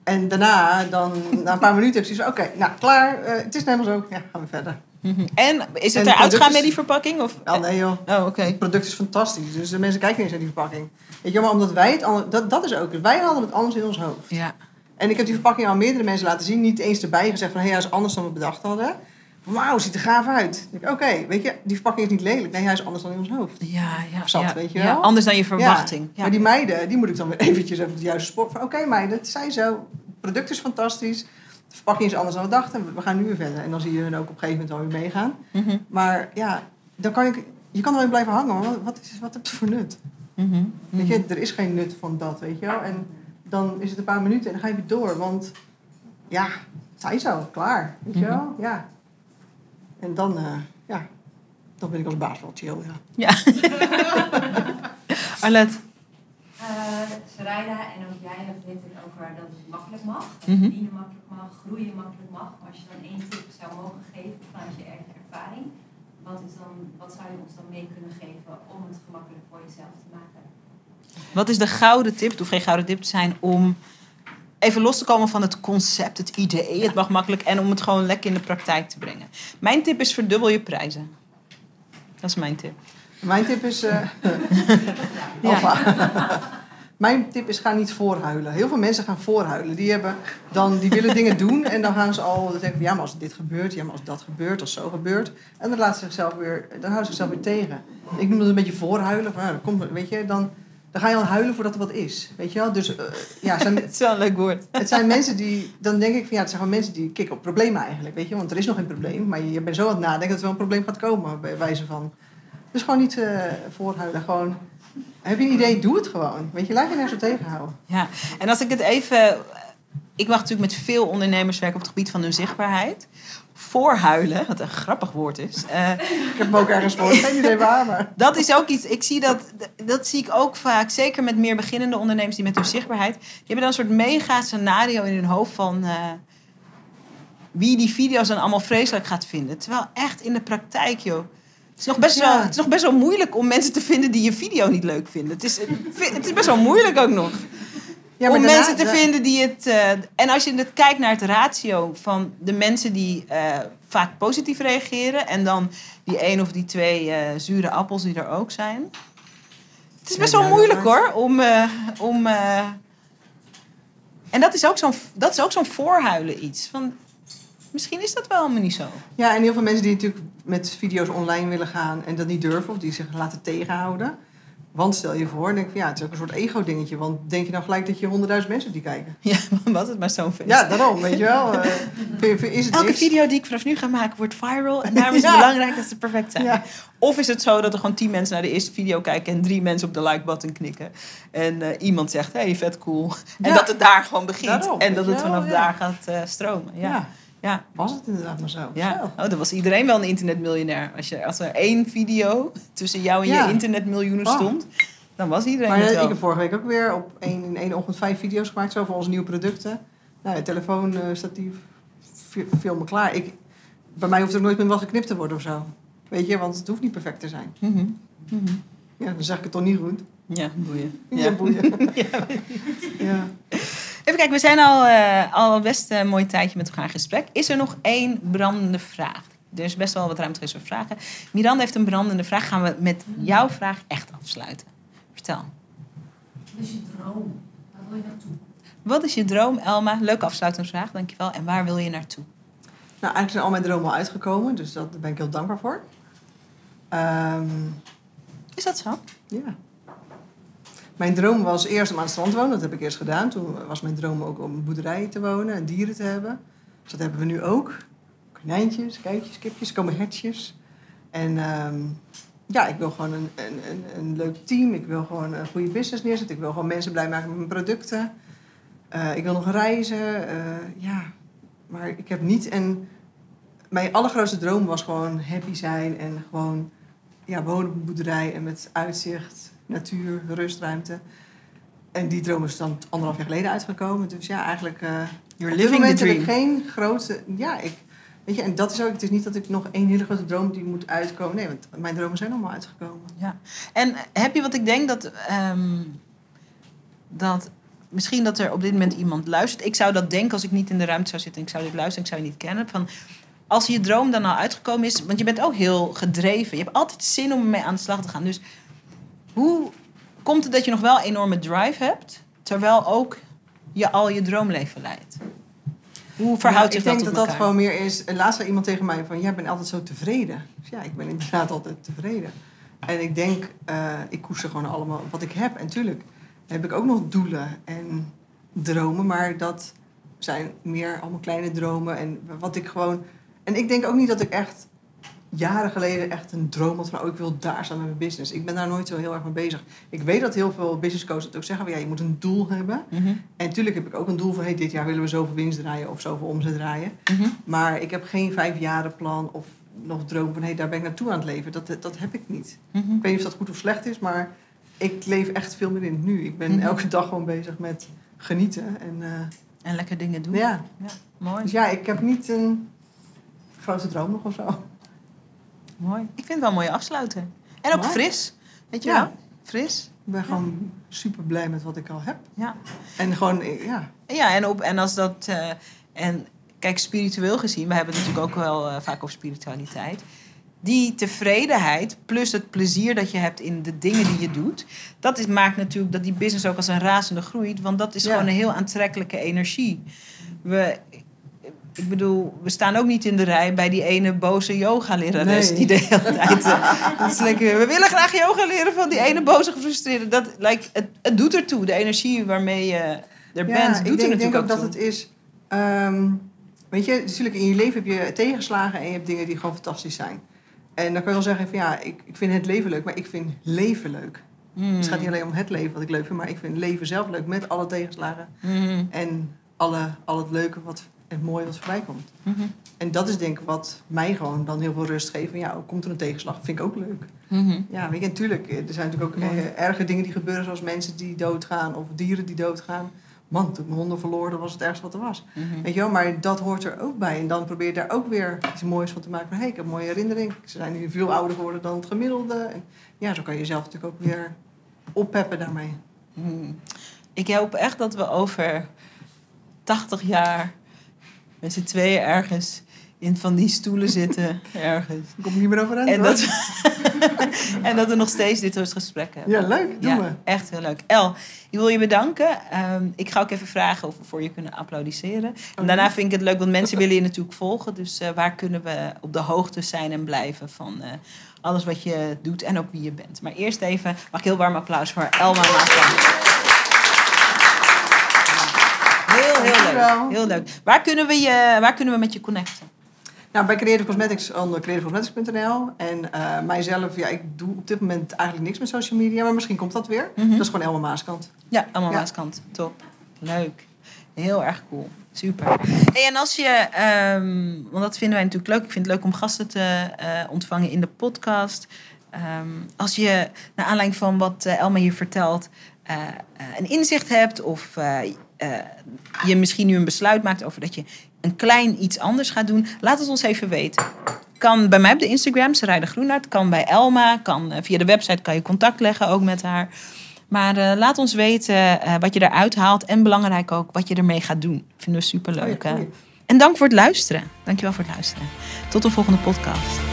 En daarna, dan, na een paar minuten, heb ik zoiets van, oké, nou klaar, eh, het is helemaal zo, ja, gaan we verder. Mhm. En is het eruit gaan met die verpakking? Of? Wel nee joh, Oh, oké. het product is fantastisch, dus de mensen kijken niet eens naar die verpakking. Weet je, maar omdat wij het, anders- dat, dat is ook, wij hadden het anders in ons hoofd. Ja. En ik heb die verpakking aan meerdere mensen laten zien. Niet eens erbij gezegd van, hé, hij is anders dan we bedacht hadden. Wauw, ziet er gaaf uit. Oké, weet je, die verpakking is niet lelijk. Nee, hij is anders dan in ons hoofd. Ja, ja, Zat, ja, weet je ja. wel? Anders dan je verwachting. Ja. Maar die meiden, die moet ik dan weer [LAUGHS] eventjes op het juiste spoor. Van, oké meiden, het zijn zo. Het product is fantastisch. De verpakking is anders dan we dachten. We gaan nu weer verder. En dan zie je hun ook op een gegeven moment alweer meegaan. Mhm, Maar ja, dan kan ik... Je kan er wel blijven hangen, maar wat, is, wat heb je voor nut? mhm, Weet je, er is geen nut van dat, weet je wel. En dan is het een paar minuten en dan ga je weer door. Want ja, het zijn zo, klaar. Weet je Mhm. wel? Ja. En dan, eh, ja, dan ben ik als baas wel chill, ja. Ja. Arlet. Uh, Sarayda en ook jij hebben het net over dat het makkelijk mag. Dat Mhm. verdienen makkelijk mag, groeien makkelijk mag. Maar als je dan één tip zou mogen geven vanuit je eigen ervaring, wat, is dan, wat zou je ons dan mee kunnen geven om het gemakkelijk voor jezelf te maken? Wat is de gouden tip? Het hoeft geen gouden tip te zijn om even los te komen van het concept, het idee. Het mag makkelijk en om het gewoon lekker in de praktijk te brengen. Mijn tip is verdubbel je prijzen. Dat is mijn tip. Mijn tip is... eh [LAUGHS] Ja. Alpha. [LAUGHS] Mijn tip is ga niet voorhuilen. Heel veel mensen gaan voorhuilen. Die, hebben dan, die willen [LAUGHS] dingen doen en dan gaan ze al denken van, ja, maar als dit gebeurt, ja, maar als dat gebeurt, als zo gebeurt. En dan laten ze zichzelf weer, dan houden ze zichzelf weer tegen. Ik noem dat een beetje voorhuilen. Nou, dan, komt, weet je, dan, dan ga je al huilen voordat er wat is. Weet je wel? Dus eh, ja, zijn, [LAUGHS] Het is wel een leuk woord. [LAUGHS] het zijn mensen die, dan denk ik van ja, het zijn gewoon mensen die kicken op problemen eigenlijk. Weet je, want er is nog geen probleem, maar je, je bent zo aan het nadenken dat er wel een probleem gaat komen, bij wijze van. Dus gewoon niet eh voorhuilen, gewoon. Heb je een idee, doe het gewoon. Weet je, laat je nergens op tegenhouden. Ja, en als ik het even. Ik mag natuurlijk met veel ondernemers werken op het gebied van hun zichtbaarheid. Voorhuilen, wat een grappig woord is. eh, Ik heb hem ook ergens gehoord, geen idee waar, maar. dat is ook iets. Ik zie dat, dat zie ik ook vaak, zeker met meer beginnende ondernemers die met hun zichtbaarheid. Die hebben dan een soort mega scenario in hun hoofd van. eh, wie die video's dan allemaal vreselijk gaat vinden. Terwijl echt in de praktijk, joh. Het is, nog best wel, het is nog best wel moeilijk om mensen te vinden die je video niet leuk vinden. Het is, het is best wel moeilijk ook nog. Ja, om daarna- mensen te vinden die het. eh, en als je het kijkt naar het ratio van de mensen die eh, vaak positief reageren. en dan die één of die twee eh, zure appels die er ook zijn. Het is best wel moeilijk hoor. Om. om en dat is ook zo'n dat is ook zo'n voorhuilen iets. Van, misschien is dat wel helemaal niet zo. Ja, en heel veel mensen die natuurlijk met video's online willen gaan en dat niet durven, of die zich laten tegenhouden. Want stel je voor, denk ik, van, ja, het is ook een soort ego-dingetje. Want denk je nou gelijk dat je honderdduizend mensen die kijken? Ja, [LAUGHS] was het maar zo'n feest. Ja, daarom, weet je wel. Eh, is het Elke niks? video die ik vanaf nu ga maken wordt viral. En daarom is het [LAUGHS] Ja. belangrijk dat ze perfect zijn. Ja. Of is het zo dat er gewoon tien mensen naar de eerste video kijken... en drie mensen op de like-button knikken. En eh, iemand zegt, hey, vet cool. En Ja. dat het daar gewoon begint. Daarom, en dat het vanaf daar gaat eh, stromen. Ja. Ja. Was het inderdaad maar zo? Ja. Zo. Oh, dan was iedereen wel een internetmiljonair. Als, je, als er één video tussen jou en Ja. je internetmiljoenen Oh. stond... dan was iedereen Maar het eh, wel. ik heb vorige week ook weer op één, in één ochtend vijf video's gemaakt zo voor onze nieuwe producten. Nou, ja, telefoon, eh, statief, fi- film me klaar. Ik, bij mij hoeft er nooit meer wat geknipt te worden of zo. Weet je, want het hoeft niet perfect te zijn. Mhm. Mhm. Ja, dan zeg ik het toch niet goed. Ja, boeien. Ja, boeien. [LAUGHS] Ja. Even kijken, we zijn al, eh, al best een mooi tijdje met elkaar in gesprek. Is er nog één brandende vraag? Er is best wel wat ruimte geweest voor vragen. Miranda heeft een brandende vraag. Gaan we met jouw vraag echt afsluiten? Vertel. Wat is je droom? Waar wil je naartoe? Wat is je droom, Elma? Leuke afsluitingsvraag, dankjewel. En waar wil je naartoe? Nou, eigenlijk zijn al mijn dromen al uitgekomen, dus dat, daar ben ik heel dankbaar voor. Ehm, Is dat zo? ja. Mijn droom was eerst om aan het strand te wonen. Dat heb ik eerst gedaan. Toen was mijn droom ook om een boerderij te wonen en dieren te hebben. Dus dat hebben we nu ook. Konijntjes, kuitjes, kipjes, er komen hertjes. En ehm, ja, ik wil gewoon een, een, een, leuk team. Ik wil gewoon een goede business neerzetten. Ik wil gewoon mensen blij maken met mijn producten. Eh, ik wil nog reizen. eh, ja, maar ik heb niet een... Mijn allergrootste droom was gewoon happy zijn en gewoon ja, wonen op een boerderij en met uitzicht, natuur, rustruimte. En die droom is dan anderhalf jaar geleden uitgekomen. Dus ja, eigenlijk... eh You're op dit living the dream. ik geen grote... Ja, ik... Weet je, en dat is ook... Het is niet dat ik nog één hele grote droom die moet uitkomen. Nee, want mijn dromen zijn allemaal uitgekomen. En heb je wat ik denk dat, ehm, dat misschien dat er op dit moment iemand luistert. Ik zou dat denken als ik niet in de ruimte zou zitten en ik zou dit luisteren, ik zou je niet kennen. Van, als je droom dan al uitgekomen is, want je bent ook heel gedreven. Je hebt altijd zin om ermee aan de slag te gaan. Dus hoe komt het dat je nog wel enorme drive hebt, terwijl ook je al je droomleven leidt? Hoe verhoudt Ja, zich ik dat denk tot dat dat gewoon meer is... Laatst zei iemand tegen mij van... Jij bent altijd zo tevreden. Dus ja, ik ben inderdaad altijd tevreden. En ik denk... eh, ik koester gewoon allemaal wat ik heb. En tuurlijk heb ik ook nog doelen en dromen. Maar dat zijn meer allemaal kleine dromen. En wat ik gewoon... En ik denk ook niet dat ik echt jaren geleden echt een droom had van... oh, ik wil daar staan met mijn business. Ik ben daar nooit zo heel erg mee bezig. Ik weet dat heel veel business coaches het ook zeggen... van, ja, je moet een doel hebben. Mhm, En natuurlijk heb ik ook een doel van... Hey, dit jaar willen we zoveel winst draaien of zoveel omzet draaien. mhm. Maar ik heb geen vijfjarenplan of nog droom van... hé, daar ben ik naartoe aan het leven. Dat, dat heb ik niet. Mhm. Ik weet niet of dat goed of slecht is, maar ik leef echt veel meer in het nu. Ik ben elke dag gewoon bezig met genieten. En eh, En lekker dingen doen. ja, Mooi. dus ja, ik heb niet een grote droom nog of zo. Mooi. Ik vind het wel een mooie afsluiter. En ook Mooi. fris. Weet je Ja. wel? Fris. Ik ben gewoon super blij met wat ik al heb. Ja. En gewoon, ja, Ja, en, op, en als dat. eh, en kijk, spiritueel gezien, we hebben het natuurlijk ook wel eh, vaak over spiritualiteit. Die tevredenheid plus het plezier dat je hebt in de dingen die je doet, dat is, maakt natuurlijk dat die business ook als een razende groeit. Want dat is Ja. gewoon een heel aantrekkelijke energie. We, ik bedoel, we staan ook niet in de rij bij die ene boze yoga-lerares Nee. die de hele tijd. eh, dat is lekker, we willen graag yoga leren van die ene boze gefrustreerde. Dat, like, het, het doet ertoe. De energie waarmee je er ja bent, doet ik er denk, natuurlijk denk ook dat toe. het is... ehm, weet je, natuurlijk in je leven heb je tegenslagen en je hebt dingen die gewoon fantastisch zijn. En dan kan je wel zeggen van ja, ik, ik vind het leven leuk, maar ik vind leven leuk. Mm. Het gaat niet alleen om het leven wat ik leuk vind, maar ik vind leven zelf leuk met alle tegenslagen Mhm. en alle, al het leuke wat, het mooie wat voorbij komt. Mhm. En dat is denk ik wat mij gewoon dan heel veel rust geeft. Van, ja, komt er een tegenslag? Vind ik ook leuk. Mhm. Ja, weet je, natuurlijk, er zijn natuurlijk ook eh, erge dingen die gebeuren, zoals mensen die doodgaan of dieren die doodgaan. Man, toen ik mijn honden verloor, dat was het ergste wat er was. Mhm. Weet je wel, maar dat hoort er ook bij. En dan probeer je daar ook weer iets moois van te maken. Van, hé, ik heb een mooie herinnering. Ze zijn nu veel ouder geworden dan het gemiddelde. En ja, zo kan je jezelf natuurlijk ook weer oppeppen daarmee. Ik hoop echt dat we over 80 jaar met z'n tweeën ergens in van die stoelen zitten. [LAUGHS] Ergens. Ik kom niet meer overeind. En hoor. dat, [LAUGHS] en dat we nog steeds dit soort gesprekken hebben. Ja, leuk. Doen Ja, we. echt heel leuk. El, ik wil je bedanken. Ehm, ik ga ook even vragen of we voor je kunnen applaudisseren. En daarna vind ik het leuk, want mensen [LAUGHS] willen je natuurlijk volgen. Dus eh, waar kunnen we op de hoogte zijn en blijven van eh, alles wat je doet en ook wie je bent. Maar eerst even, mag ik heel warm applaus voor Elma Maasland. Dankjewel. Heel leuk. Waar kunnen we, je, waar kunnen we met je connecten? Nou, bij Creative Cosmetics onder creativecosmetics.nl. En eh, mijzelf, ja, ik doe op dit moment eigenlijk niks met social media. Maar misschien komt dat weer. Mhm. Dat is gewoon Elma Maaskant. Ja, allemaal Ja. Maaskant. Top. Leuk. Heel erg cool. Super. Hey, en als je, ehm, want dat vinden wij natuurlijk leuk. Ik vind het leuk om gasten te eh, ontvangen in de podcast. Ehm, als je, naar aanleiding van wat eh, Elma hier vertelt, een inzicht hebt of eh, je misschien nu een besluit maakt over dat je een klein iets anders gaat doen, laat het ons even weten. Kan bij mij op de Instagram, Sarayda Groenart, kan bij Elma, kan eh, via de website kan je contact leggen ook met haar. Maar eh, laat ons weten wat je eruit haalt en belangrijk ook wat je ermee gaat doen. Vinden we superleuk. Goeie. En dank voor het luisteren. Dankjewel voor het luisteren. Tot de volgende podcast.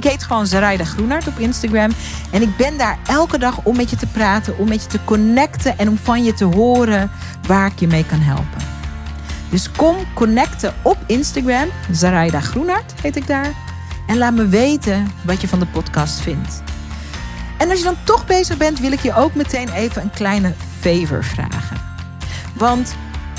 Ik heet gewoon Zarayda Groenart op Instagram. En ik ben daar elke dag om met je te praten, om met je te connecten en om van je te horen waar ik je mee kan helpen. Dus kom connecten op Instagram. Zarayda Groenart heet ik daar. En laat me weten wat je van de podcast vindt. En als je dan toch bezig bent, wil ik je ook meteen even een kleine favor vragen. Want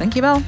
Dankjewel.